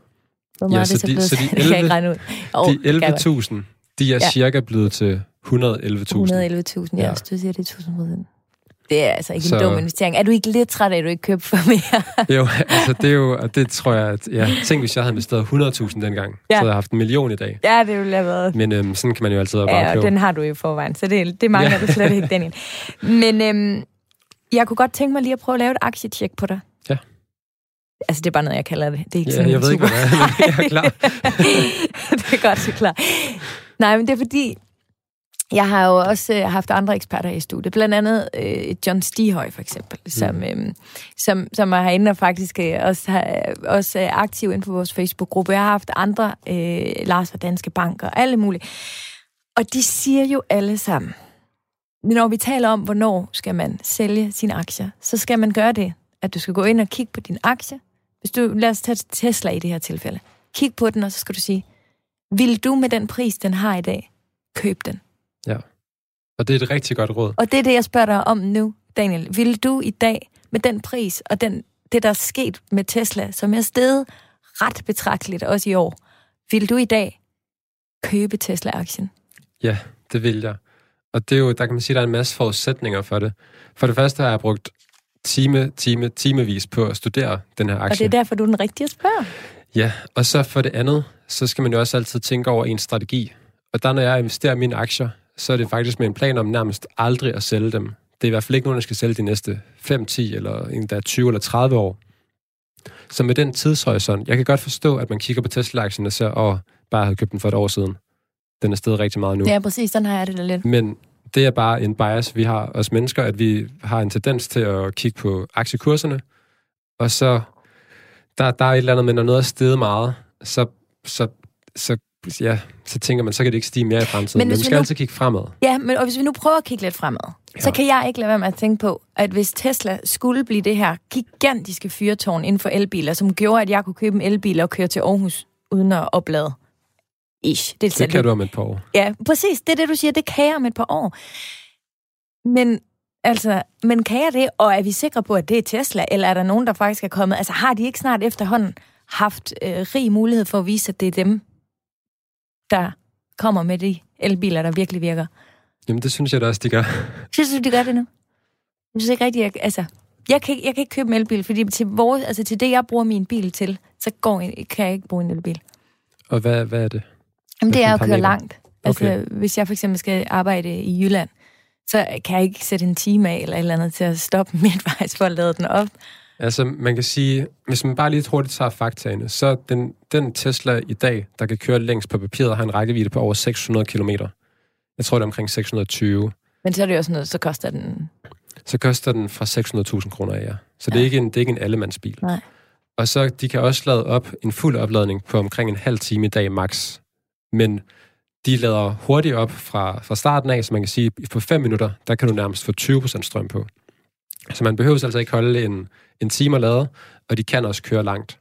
hvor meget Ja, er så det så de- blevet? så de det kan jeg ikke 11 regne ud. Oh, De 11.000, de er Ja. cirka blevet til 111.000. 111.000, ja, Ja. hvis du siger, det er 1000 procent. Det er altså ikke en Så- dum investering. Er du ikke lidt træt af, at du ikke købte for mere? Jo, altså det er jo, og det tror jeg, at, ja, tænk hvis jeg havde investeret 100.000 dengang, Ja. så havde jeg haft en million i dag. ja, det ville have været Men øhm, sådan kan man jo altid være bare Ja, og klog. den har du jo i forvejen, så det, det mangler Ja. du slet ikke, Daniel. Men øhm, jeg kunne godt tænke mig lige at prøve at lave et aktietjek på dig. Ja. Altså, det er bare noget, jeg kalder det. Det er ikke Ja, sådan jeg ved ikke, super... hvad det er, men jeg er klar. det er godt, så klar. Nej, men det er fordi, jeg har jo også øh, haft andre eksperter i studiet, blandt andet øh, John Stihøj for eksempel, som, Mm. øh, som, som er herinde og faktisk øh, også, har, også er aktiv inden for vores Facebook-gruppe. Jeg har haft andre, øh, Lars fra Danske Bank og alle mulige. Og de siger jo alle sammen, når vi taler om, hvornår skal man sælge sine aktier, så skal man gøre det, at du skal gå ind og kigge på din aktie. Hvis du, lad os tage Tesla i det her tilfælde. Kig på den, og så skal du sige, vil du med den pris, den har i dag, købe den? Og det er et rigtig godt råd. Og det er det, jeg spørger dig om nu, Daniel. Vil du i dag, med den pris og den, det, der er sket med Tesla, som er steget ret betragteligt også i år, vil du i dag købe Tesla-aktien? Ja, det vil jeg. Og det er jo, der kan man sige, at der er en masse forudsætninger for det. For det første har jeg brugt time, time, timevis på at studere den her Og det aktie. er derfor, du er den rigtige at spørge. Ja, og så for det andet, så skal man jo også altid tænke over en strategi. Og der, når jeg investerer mine aktier, så er det faktisk med en plan om nærmest aldrig at sælge dem. Det er i hvert fald ikke nogen, der skal sælge de næste 5, 10 eller endda 20 eller 30 år. Så med den tidshorisont, jeg kan godt forstå, at man kigger på Tesla-aktien og ser, åh, bare havde købt den for et år siden. Den er steget rigtig meget nu. Ja, præcis. Sådan har jeg det da lidt. Men det er bare en bias, vi har os mennesker, at vi har en tendens til at kigge på aktiekurserne, og så der, der er et eller andet, men når noget er steget meget, så, så, så, ja, så tænker man, så kan det ikke stige mere i fremtiden. Men Men, vi skal nu- altid kigge fremad. Ja, men og hvis vi nu prøver at kigge lidt fremad, ja. så kan jeg ikke lade være med at tænke på, at hvis Tesla skulle blive det her gigantiske fyrtårn inden for elbiler, som gjorde, at jeg kunne købe en elbil og køre til Aarhus uden at oplade. Ish. Det, Det kan du om et par år. Ja, præcis. Det er det, du siger. Det kan jeg om et par år. Men altså, men kan jeg det? Og er vi sikre på, at det er Tesla? Eller er der nogen, der faktisk er kommet? Altså, har de ikke snart efterhånden haft øh, rig mulighed for at vise, at det er dem, der kommer med de elbiler, der virkelig virker? Jamen, det synes jeg da også, de gør. Synes du, de gør det nu? Jeg synes ikke rigtigt, jeg, altså... Jeg kan, ikke, jeg kan ikke købe en elbil, fordi til, vores, altså til det, jeg bruger min bil til, så går, en- kan jeg ikke bruge en elbil. Og hvad, hvad er det? Jamen, det er at køre langt. Altså, Okay. hvis jeg for eksempel skal arbejde i Jylland, så kan jeg ikke sætte en time af eller et eller andet til at stoppe midtvejs for at lade den op. Altså, man kan sige, hvis man bare lige hurtigt tager faktaene, så den, den Tesla i dag, der kan køre længst på papiret, har en rækkevidde på over 600 km. Jeg tror, det er omkring 620. Men så er det jo sådan noget, så koster den... Så koster den fra 600.000 kroner af, ja. Så det er, Ja. ikke en, det er ikke en allemandsbil. Nej. Og så, de kan også lade op en fuld opladning på omkring en halv time i dag max. Men de lader hurtigt op fra, fra starten af, så man kan sige, at på 5 minutter, der kan du nærmest få 20% strøm på. Så man behøver altså ikke holde en, en time at lade, og de kan også køre langt.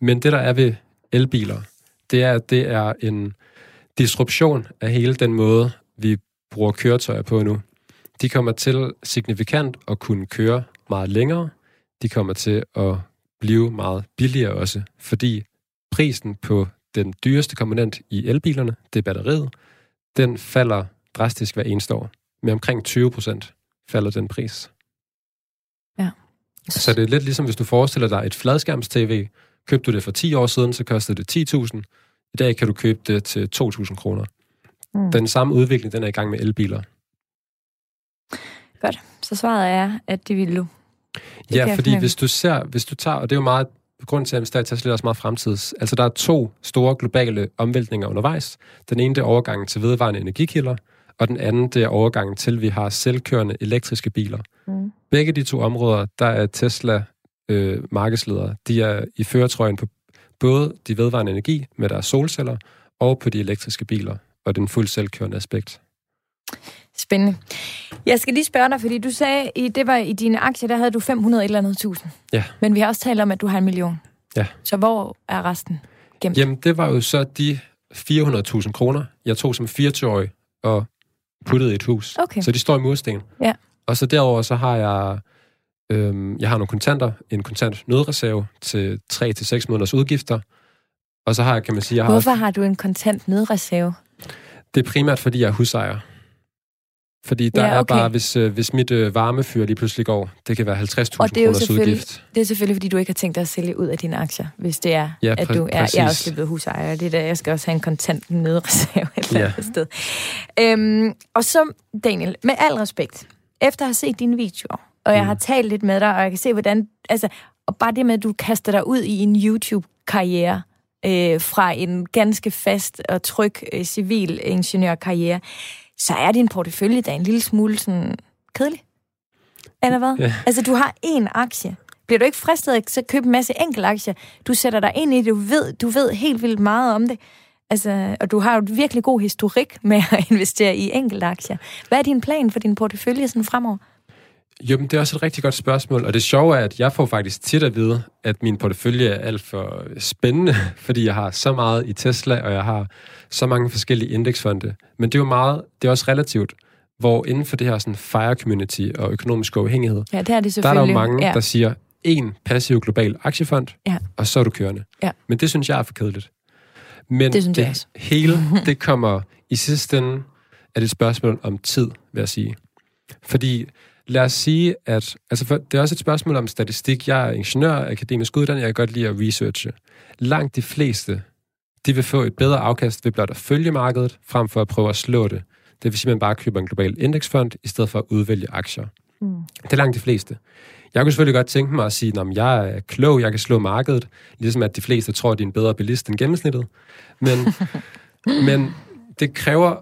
Men det, der er ved elbiler, det er, at det er en disruption af hele den måde, vi bruger køretøjer på nu. De kommer til signifikant at kunne køre meget længere. De kommer til at blive meget billigere også, fordi prisen på den dyreste komponent i elbilerne, det er batteriet, den falder drastisk hver eneste år. Med omkring 20 procent falder den pris. Så det er lidt ligesom, hvis du forestiller dig et fladskærms-tv. Købte du det for 10 år siden, så kostede det 10.000. I dag kan du købe det til 2.000 kroner. Mm. Den samme udvikling, den er i gang med elbiler. Godt. Så svaret er, at det vil du. Det Ja, fordi hvis du ser, hvis du tager, og det er jo meget, grund til at investere i Tesla er også meget fremtids. Altså, der er to store globale omvæltninger undervejs. Den ene, det er overgangen til vedvarende energikilder, og den anden, det er overgangen til, at vi har selvkørende elektriske biler. Mm. Begge de to områder, der er Tesla øh, markedsledere. De er i føretrøjen på både de vedvarende energi med deres solceller, og på de elektriske biler, og den fuldt selvkørende aspekt. Spændende. Jeg skal lige spørge dig, fordi du sagde, i, det var i dine aktier, der havde du 500 et eller andet tusind. Ja. Men vi har også talt om, at du har en million. Ja. Så hvor er resten gemt? Jamen, det var jo så de 400.000 kroner, jeg tog som 24-årig og puttede i et hus. Okay. Så de står i mursten. Ja. Og så derover så har jeg Øhm, jeg har nogle kontanter, en kontant nødreserve til 3 til seks måneders udgifter. Og så har jeg, kan man sige... Jeg har Hvorfor har du en kontant nødreserve? Det er primært, fordi jeg er husejer. Fordi der Ja, okay. er bare, hvis, øh, hvis mit øh, varmefyr lige pludselig går, det kan være 50.000 Og det er jo kroners udgift. Det er selvfølgelig, fordi du ikke har tænkt dig at sælge ud af dine aktier, hvis det er, Ja, at du er... Jeg er også blevet husejer, det er der, jeg skal også have en kontant nødreserve et eller Ja. andet sted. Øhm, og så, Daniel, med al respekt, efter at have set dine videoer, og jeg Mm. har talt lidt med dig, og jeg kan se, hvordan... Altså, og bare det med, at du kaster dig ud i en YouTube-karriere, øh, fra en ganske fast og tryg øh, civil ingeniørkarriere, så er din portefølje da en lille smule sådan kedelig. Eller hvad? Ja. Altså, du har én aktie. Bliver du ikke fristet at købe en masse enkeltaktier? Du sætter dig ind i det, du ved, du ved helt vildt meget om det. Altså, og du har jo et virkelig god historik med at investere i enkeltaktier. Hvad er din plan for din portefølje sådan fremover? Jo, men det er også et rigtig godt spørgsmål, og det sjove er, at jeg får faktisk tit at vide, at min portefølje er alt for spændende, fordi jeg har så meget i Tesla, og jeg har så mange forskellige indeksfonde. Men det er jo meget, det er også relativt, hvor inden for det her sådan fire community og økonomisk uafhængighed, Ja, det er det der er der jo mange, ja. der siger, en passiv global aktiefond, Ja. og så er du kørende. Ja. Men det synes jeg er for kedeligt. Men Det synes jeg også. hele, det kommer i sidste ende, er det et spørgsmål om tid, vil jeg sige. Fordi lad os sige, at altså for, det er også et spørgsmål om statistik. Jeg er ingeniør, akademisk uddannet, jeg kan godt lide at researche. Langt de fleste, de vil få et bedre afkast ved blot at følge markedet, frem for at prøve at slå det. Det vil sige, at man bare køber en global indeksfond, i stedet for at udvælge aktier. Mm. Det er langt de fleste. Jeg kunne selvfølgelig godt tænke mig at sige, at jeg er klog, jeg kan slå markedet, ligesom at de fleste tror, at de er en bedre bilist end gennemsnittet. Men, men det kræver,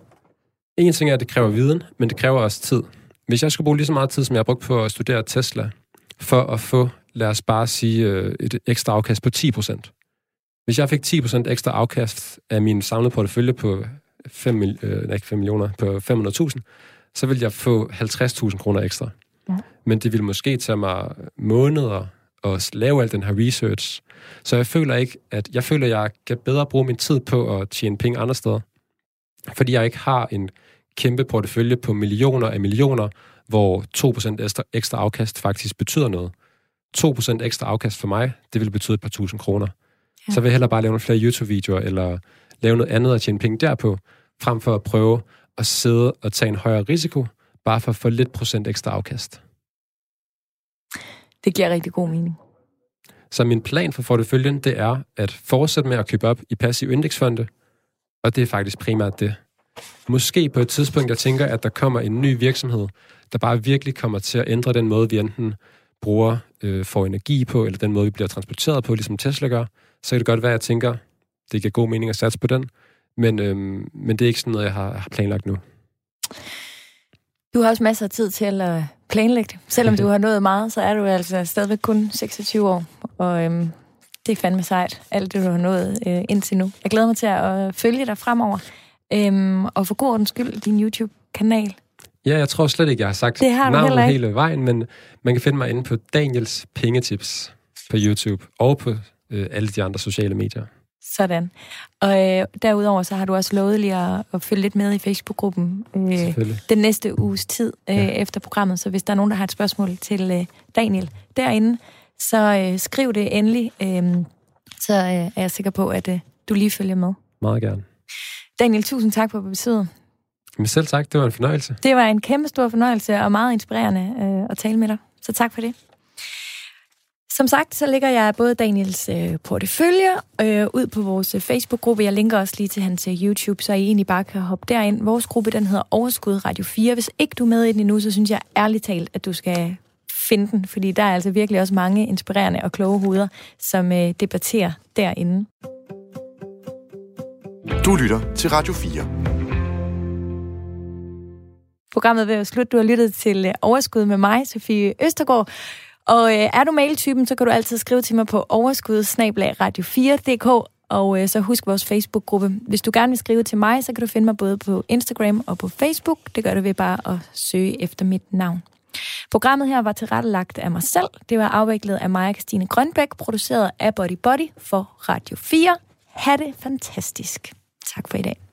en ting er, at det kræver viden, men det kræver også tid. Hvis jeg skulle bruge lige så meget tid, som jeg har brugt på at studere Tesla, for at få, lad os bare sige, øh, et ekstra afkast på 10%. Hvis jeg fik 10% ekstra afkast af min samlede portefølje på 5, mil, øh, ikke 5 millioner, på 500.000, så ville jeg få 50.000 kroner ekstra. Ja. Men det ville måske tage mig måneder at lave al den her research. Så jeg føler ikke, at jeg føler, at jeg kan bedre bruge min tid på at tjene penge andre steder. Fordi jeg ikke har en kæmpe portefølje på millioner af millioner, hvor 2% ekstra, ekstra afkast faktisk betyder noget. 2% ekstra afkast for mig, det vil betyde et par tusind kroner. Ja. Så vil jeg hellere bare lave nogle flere YouTube-videoer, eller lave noget andet og tjene penge derpå, frem for at prøve at sidde og tage en højere risiko, bare for at få lidt procent ekstra afkast. Det giver rigtig god mening. Så min plan for porteføljen, det er at fortsætte med at købe op i passiv indeksfonde, og det er faktisk primært det. Måske på et tidspunkt, jeg tænker, at der kommer en ny virksomhed, der bare virkelig kommer til at ændre den måde, vi enten bruger, øh, får energi på, eller den måde, vi bliver transporteret på, ligesom Tesla gør, så kan det godt være, at jeg tænker, det giver god mening at satse på den, men, øhm, men det er ikke sådan noget, jeg har, har planlagt nu. Du har også masser af tid til at planlægge det. Selvom du har nået meget, så er du altså stadigvæk kun 26 år. Og øhm, det er fandme sejt, alt det, du har nået øh, indtil nu. Jeg glæder mig til at øh, følge dig fremover. Øhm, og for god ordens skyld, din YouTube-kanal. Ja, jeg tror slet ikke, jeg har sagt Det har navnet hele vejen, men man kan finde mig inde på Daniels Pengetips på YouTube og på øh, alle de andre sociale medier. Sådan. Og øh, derudover så har du også lovet lige at, at følge lidt med i Facebook-gruppen øh, den næste uges tid øh, Ja. efter programmet. Så hvis der er nogen, der har et spørgsmål til øh, Daniel derinde, så øh, skriv det endelig. Øh, så øh, er jeg sikker på, at øh, du lige følger med. Meget gerne. Daniel, tusind tak for besøget. Men selv tak, det var en fornøjelse. Det var en kæmpe stor fornøjelse og meget inspirerende øh, at tale med dig. Så tak for det. Som sagt, så ligger jeg både Daniels øh, portefølje øh, ud på vores øh, Facebook-gruppe. Jeg linker også lige til hans øh, YouTube, så I egentlig bare kan hoppe derind. Vores gruppe, den hedder Overskud Radio 4. Hvis ikke du er med i den endnu, så synes jeg ærligt talt, at du skal finde den, fordi der er altså virkelig også mange inspirerende og kloge hoveder, som øh, debatterer derinde. Du lytter til Radio 4. Programmet vil jo slutte. Du har lyttet til øh, Overskud med mig, Sofie Østergaard. Og øh, er du mailtypen, så kan du altid skrive til mig på overskud radio4.dk, og øh, så husk vores Facebook-gruppe. Hvis du gerne vil skrive til mig, så kan du finde mig både på Instagram og på Facebook. Det gør du ved bare at søge efter mit navn. Programmet her var tilrettelagt af mig selv. Det var afviklet af Maja Christine Grønbæk, produceret af Body Body for Radio 4. Ha' det fantastisk. Tak for i dag.